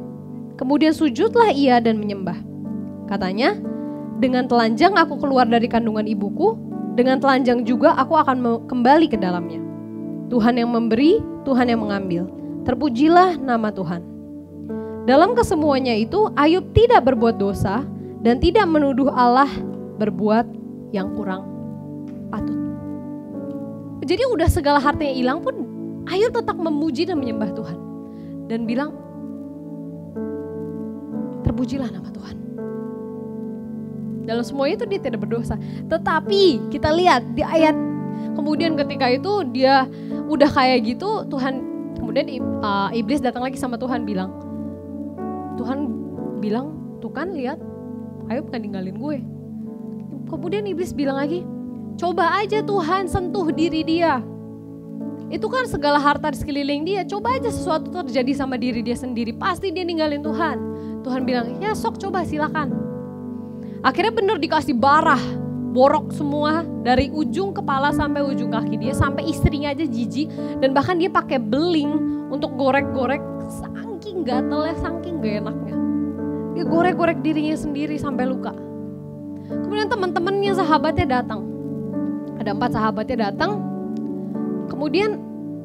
Kemudian sujudlah ia dan menyembah. Katanya, dengan telanjang aku keluar dari kandungan ibuku, dengan telanjang juga aku akan kembali ke dalamnya. Tuhan yang memberi, Tuhan yang mengambil. Terpujilah nama Tuhan. Dalam kesemuanya itu, Ayub tidak berbuat dosa dan tidak menuduh Allah berbuat yang kurang patut. Jadi udah segala hartanya hilang pun Ayub tetap memuji dan menyembah Tuhan. Dan bilang, terpujilah nama Tuhan. Dalam semua itu dia tidak berdosa. Tetapi kita lihat di ayat kemudian ketika itu dia udah kayak gitu Tuhan kemudian uh, iblis datang lagi sama Tuhan bilang Tuhan bilang tuh kan lihat Ayub kan ninggalin gue. Kemudian iblis bilang lagi coba aja Tuhan sentuh diri dia itu kan segala harta di sekeliling dia. Coba aja sesuatu terjadi sama diri dia sendiri. Pasti dia ninggalin Tuhan. Tuhan bilang, ya sok coba silakan. Akhirnya bener dikasih barah. Borok semua dari ujung kepala sampai ujung kaki dia. Sampai istrinya aja jijik. Dan bahkan dia pakai beling untuk gorek-gorek. Saking gatelnya, saking gak enaknya. Dia gorek-gorek dirinya sendiri sampai luka. Kemudian teman-temannya sahabatnya datang. Ada empat sahabatnya datang, Kemudian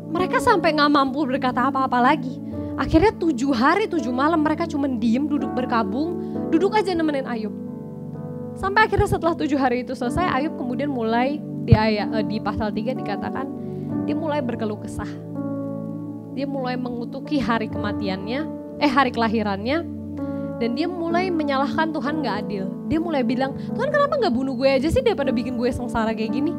mereka sampai nggak mampu berkata apa-apa lagi. Akhirnya tujuh hari tujuh malam mereka cuma diem duduk berkabung, duduk aja nemenin Ayub. Sampai akhirnya setelah tujuh hari itu selesai, Ayub kemudian mulai di ayat eh, di pasal 3 dikatakan dia mulai berkeluh kesah. Dia mulai mengutuki hari kematiannya, eh hari kelahirannya, dan dia mulai menyalahkan Tuhan gak adil. Dia mulai bilang, Tuhan kenapa gak bunuh gue aja sih daripada bikin gue sengsara kayak gini?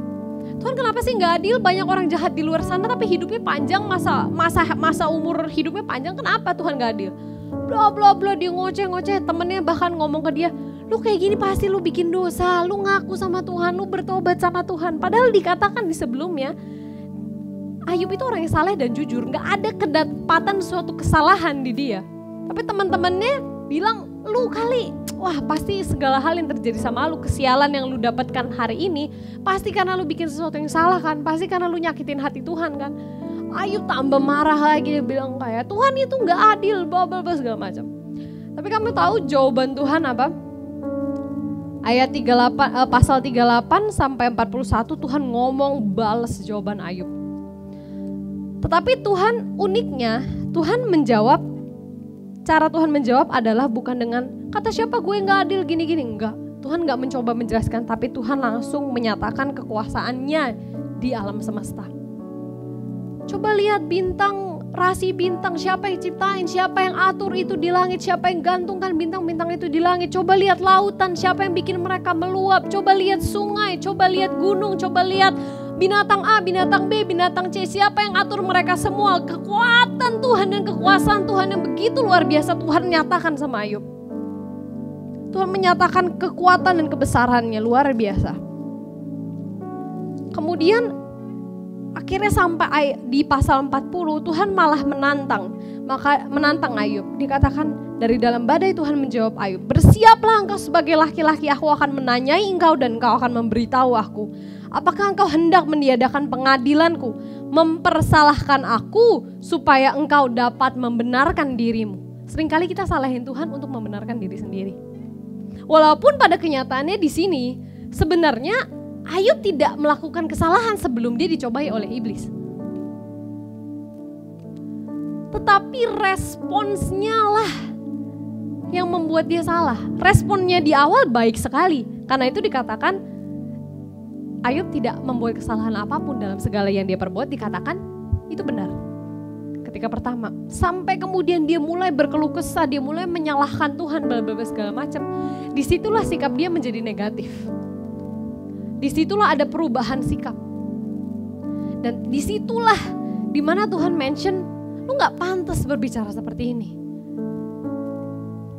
Tuhan kenapa sih nggak adil? Banyak orang jahat di luar sana tapi hidupnya panjang. Masa masa masa umur hidupnya panjang kenapa Tuhan nggak adil? bla bla bla dia ngoceh-ngoceh. Temennya bahkan ngomong ke dia lu kayak gini pasti lu bikin dosa. Lu ngaku sama Tuhan lu bertobat sama Tuhan. Padahal dikatakan di sebelumnya Ayub itu orang yang saleh dan jujur. Nggak ada kedapatan suatu kesalahan di dia. Tapi teman-temannya bilang lu kali. Wah pasti segala hal yang terjadi sama lu kesialan yang lu dapatkan hari ini pasti karena lu bikin sesuatu yang salah kan? Pasti karena lu nyakitin hati Tuhan kan? Ayub tambah marah lagi dia bilang kayak Tuhan itu nggak adil bla bla segala macam. Tapi kamu tahu jawaban Tuhan apa? Ayat 38 eh, pasal 38 sampai 41 Tuhan ngomong balas jawaban Ayub. Tetapi Tuhan uniknya Tuhan menjawab cara Tuhan menjawab adalah bukan dengan kata siapa gue nggak adil gini-gini enggak. Tuhan nggak mencoba menjelaskan, tapi Tuhan langsung menyatakan kekuasaannya di alam semesta. Coba lihat bintang, rasi bintang, siapa yang ciptain, siapa yang atur itu di langit, siapa yang gantungkan bintang-bintang itu di langit. Coba lihat lautan, siapa yang bikin mereka meluap. Coba lihat sungai, coba lihat gunung, coba lihat binatang A, binatang B, binatang C, siapa yang atur mereka semua? Kekuatan Tuhan dan kekuasaan Tuhan yang begitu luar biasa Tuhan nyatakan sama Ayub. Tuhan menyatakan kekuatan dan kebesarannya luar biasa. Kemudian akhirnya sampai di pasal 40 Tuhan malah menantang maka menantang Ayub dikatakan dari dalam badai Tuhan menjawab Ayub bersiaplah engkau sebagai laki-laki aku akan menanyai engkau dan engkau akan memberitahu aku Apakah engkau hendak meniadakan pengadilanku, mempersalahkan aku supaya engkau dapat membenarkan dirimu? Seringkali kita salahin Tuhan untuk membenarkan diri sendiri. Walaupun pada kenyataannya di sini sebenarnya Ayub tidak melakukan kesalahan sebelum dia dicobai oleh iblis. Tetapi responsnya lah yang membuat dia salah. Responnya di awal baik sekali. Karena itu dikatakan Ayub tidak membuat kesalahan apa pun dalam segala yang dia perbuat dikatakan itu benar. Ketika pertama, sampai kemudian dia mulai berkeluh kesah, dia mulai menyalahkan Tuhan, bla segala macam. Di situlah sikap dia menjadi negatif. Di situlah ada perubahan sikap. Dan di situlah di mana Tuhan mention, lu nggak pantas berbicara seperti ini.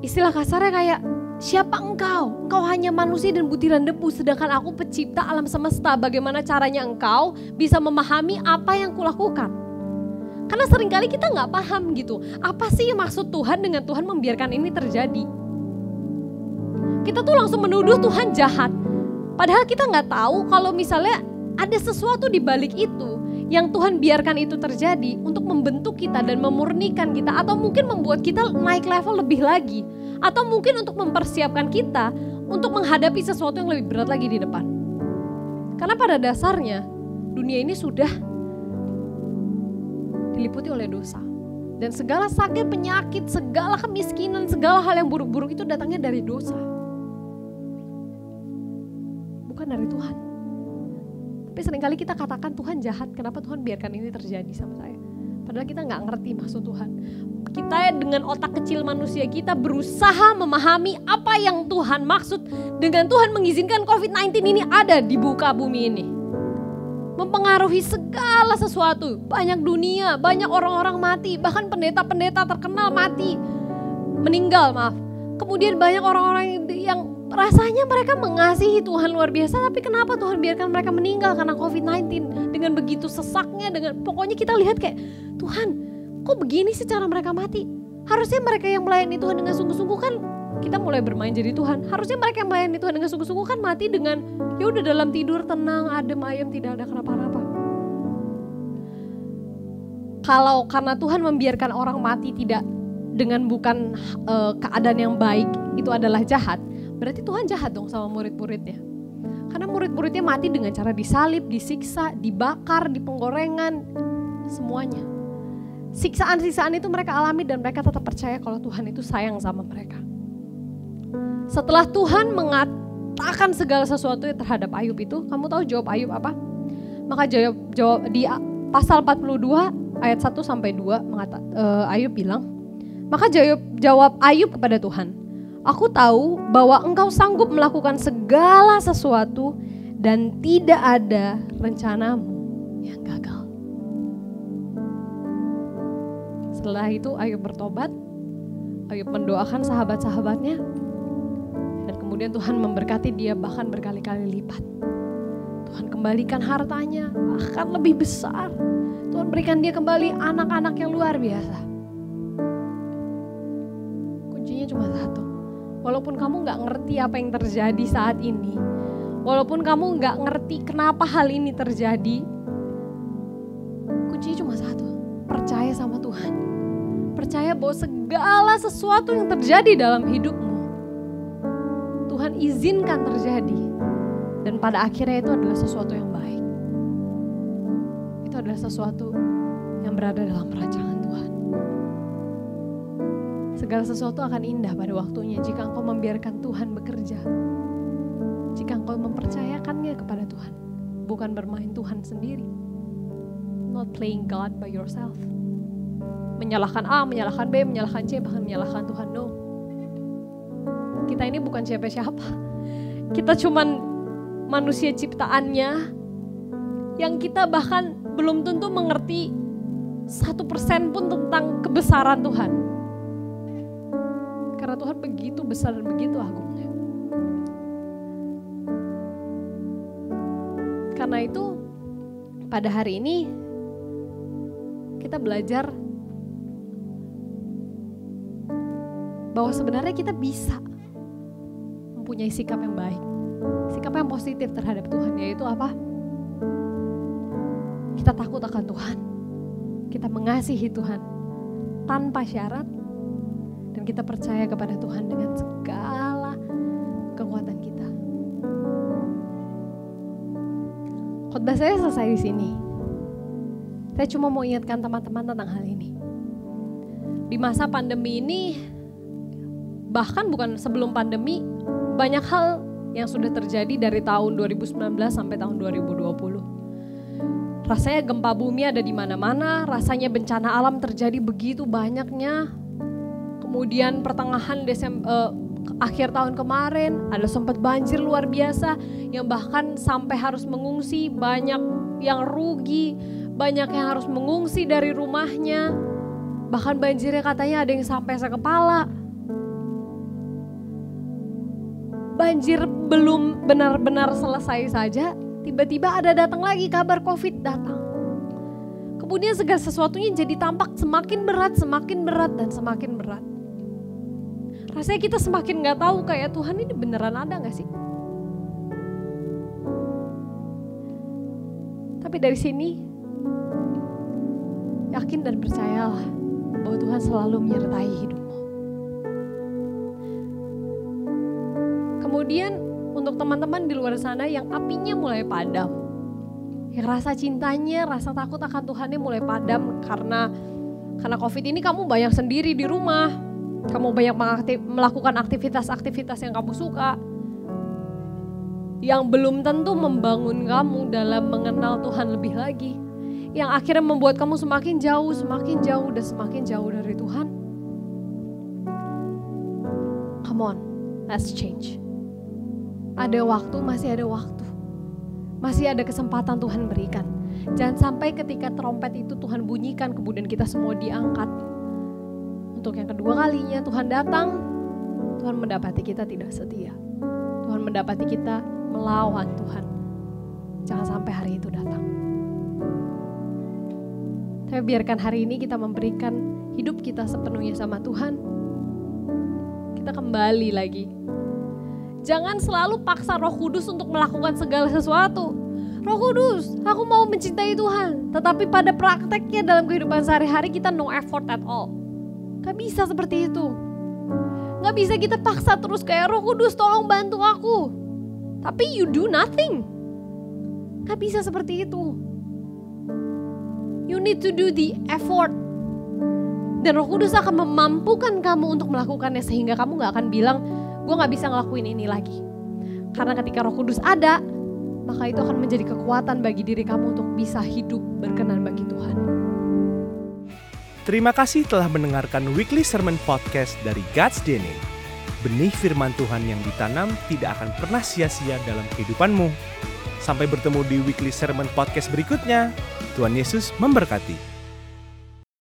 Istilah kasarnya kayak, Siapa engkau? Engkau hanya manusia dan butiran debu, sedangkan aku pencipta alam semesta. Bagaimana caranya engkau bisa memahami apa yang kulakukan? Karena sering kali kita nggak paham gitu. Apa sih maksud Tuhan dengan Tuhan membiarkan ini terjadi? Kita tuh langsung menuduh Tuhan jahat. Padahal kita nggak tahu kalau misalnya ada sesuatu di balik itu yang Tuhan biarkan itu terjadi untuk membentuk kita dan memurnikan kita atau mungkin membuat kita naik level lebih lagi atau mungkin untuk mempersiapkan kita untuk menghadapi sesuatu yang lebih berat lagi di depan. Karena pada dasarnya dunia ini sudah diliputi oleh dosa. Dan segala sakit, penyakit, segala kemiskinan, segala hal yang buruk-buruk itu datangnya dari dosa. Bukan dari Tuhan. Tapi sering kali kita katakan Tuhan jahat, kenapa Tuhan biarkan ini terjadi sama saya? Padahal kita nggak ngerti maksud Tuhan kita dengan otak kecil manusia kita berusaha memahami apa yang Tuhan maksud dengan Tuhan mengizinkan COVID-19 ini ada di buka bumi ini. Mempengaruhi segala sesuatu, banyak dunia, banyak orang-orang mati, bahkan pendeta-pendeta terkenal mati, meninggal maaf. Kemudian banyak orang-orang yang rasanya mereka mengasihi Tuhan luar biasa, tapi kenapa Tuhan biarkan mereka meninggal karena COVID-19 dengan begitu sesaknya, dengan pokoknya kita lihat kayak Tuhan kok begini sih cara mereka mati? Harusnya mereka yang melayani Tuhan dengan sungguh-sungguh kan kita mulai bermain jadi Tuhan. Harusnya mereka yang melayani Tuhan dengan sungguh-sungguh kan mati dengan ya udah dalam tidur tenang, adem ayam, tidak ada kenapa-napa. Kalau karena Tuhan membiarkan orang mati tidak dengan bukan uh, keadaan yang baik itu adalah jahat, berarti Tuhan jahat dong sama murid-muridnya. Karena murid-muridnya mati dengan cara disalib, disiksa, dibakar, dipenggorengan, semuanya siksaan-siksaan itu mereka alami dan mereka tetap percaya kalau Tuhan itu sayang sama mereka. Setelah Tuhan mengatakan segala sesuatu terhadap Ayub itu, kamu tahu jawab Ayub apa? Maka jawab, jawab di pasal 42 ayat 1 sampai 2 mengata, uh, Ayub bilang, maka jawab, jawab Ayub kepada Tuhan, Aku tahu bahwa engkau sanggup melakukan segala sesuatu dan tidak ada rencanamu yang gagal. Setelah itu Ayub bertobat, Ayub mendoakan sahabat-sahabatnya dan kemudian Tuhan memberkati dia bahkan berkali-kali lipat. Tuhan kembalikan hartanya bahkan lebih besar. Tuhan berikan dia kembali anak-anak yang luar biasa. Kuncinya cuma satu. Walaupun kamu nggak ngerti apa yang terjadi saat ini, walaupun kamu nggak ngerti kenapa hal ini terjadi, kuncinya cuma satu. Percaya sama Tuhan. Percaya bahwa segala sesuatu yang terjadi dalam hidupmu, Tuhan izinkan terjadi. Dan pada akhirnya itu adalah sesuatu yang baik. Itu adalah sesuatu yang berada dalam perancangan Tuhan. Segala sesuatu akan indah pada waktunya jika engkau membiarkan Tuhan bekerja. Jika engkau mempercayakannya kepada Tuhan, bukan bermain Tuhan sendiri. Not playing God by yourself. Menyalahkan A, menyalahkan B, menyalahkan C, bahkan menyalahkan Tuhan. No. Kita ini bukan siapa-siapa. Kita cuman manusia ciptaannya yang kita bahkan belum tentu mengerti satu persen pun tentang kebesaran Tuhan. Karena Tuhan begitu besar dan begitu agungnya. Karena itu pada hari ini kita belajar bahwa sebenarnya kita bisa mempunyai sikap yang baik, sikap yang positif terhadap Tuhan, yaitu apa? Kita takut akan Tuhan, kita mengasihi Tuhan tanpa syarat, dan kita percaya kepada Tuhan dengan segala kekuatan kita. Khotbah saya selesai di sini. Saya cuma mau ingatkan teman-teman tentang hal ini. Di masa pandemi ini, bahkan bukan sebelum pandemi, banyak hal yang sudah terjadi dari tahun 2019 sampai tahun 2020. Rasanya gempa bumi ada di mana-mana, rasanya bencana alam terjadi begitu banyaknya. Kemudian pertengahan Desember, uh, akhir tahun kemarin ada sempat banjir luar biasa yang bahkan sampai harus mengungsi, banyak yang rugi, banyak yang harus mengungsi dari rumahnya. Bahkan banjirnya katanya ada yang sampai sekepala. banjir belum benar-benar selesai saja, tiba-tiba ada datang lagi kabar COVID datang. Kemudian segala sesuatunya jadi tampak semakin berat, semakin berat, dan semakin berat. Rasanya kita semakin nggak tahu kayak Tuhan ini beneran ada nggak sih? Tapi dari sini, yakin dan percayalah bahwa Tuhan selalu menyertai hidupmu. Kemudian untuk teman-teman di luar sana yang apinya mulai padam, yang rasa cintanya, rasa takut akan Tuhannya mulai padam karena karena COVID ini kamu banyak sendiri di rumah, kamu banyak mengaktif, melakukan aktivitas-aktivitas yang kamu suka, yang belum tentu membangun kamu dalam mengenal Tuhan lebih lagi, yang akhirnya membuat kamu semakin jauh, semakin jauh, dan semakin jauh dari Tuhan. Come on, let's change. Ada waktu, masih ada waktu. Masih ada kesempatan Tuhan berikan. Jangan sampai ketika trompet itu Tuhan bunyikan, kemudian kita semua diangkat. Untuk yang kedua kalinya Tuhan datang, Tuhan mendapati kita tidak setia. Tuhan mendapati kita melawan Tuhan. Jangan sampai hari itu datang. Tapi biarkan hari ini kita memberikan hidup kita sepenuhnya sama Tuhan. Kita kembali lagi Jangan selalu paksa Roh Kudus untuk melakukan segala sesuatu. Roh Kudus, aku mau mencintai Tuhan. Tetapi pada prakteknya dalam kehidupan sehari-hari kita no effort at all. Gak bisa seperti itu. Gak bisa kita paksa terus kayak Roh Kudus tolong bantu aku. Tapi you do nothing. Gak bisa seperti itu. You need to do the effort. Dan Roh Kudus akan memampukan kamu untuk melakukannya sehingga kamu gak akan bilang, gue gak bisa ngelakuin ini lagi. Karena ketika roh kudus ada, maka itu akan menjadi kekuatan bagi diri kamu untuk bisa hidup berkenan bagi Tuhan. Terima kasih telah mendengarkan Weekly Sermon Podcast dari God's DNA. Benih firman Tuhan yang ditanam tidak akan pernah sia-sia dalam kehidupanmu. Sampai bertemu di Weekly Sermon Podcast berikutnya. Tuhan Yesus memberkati.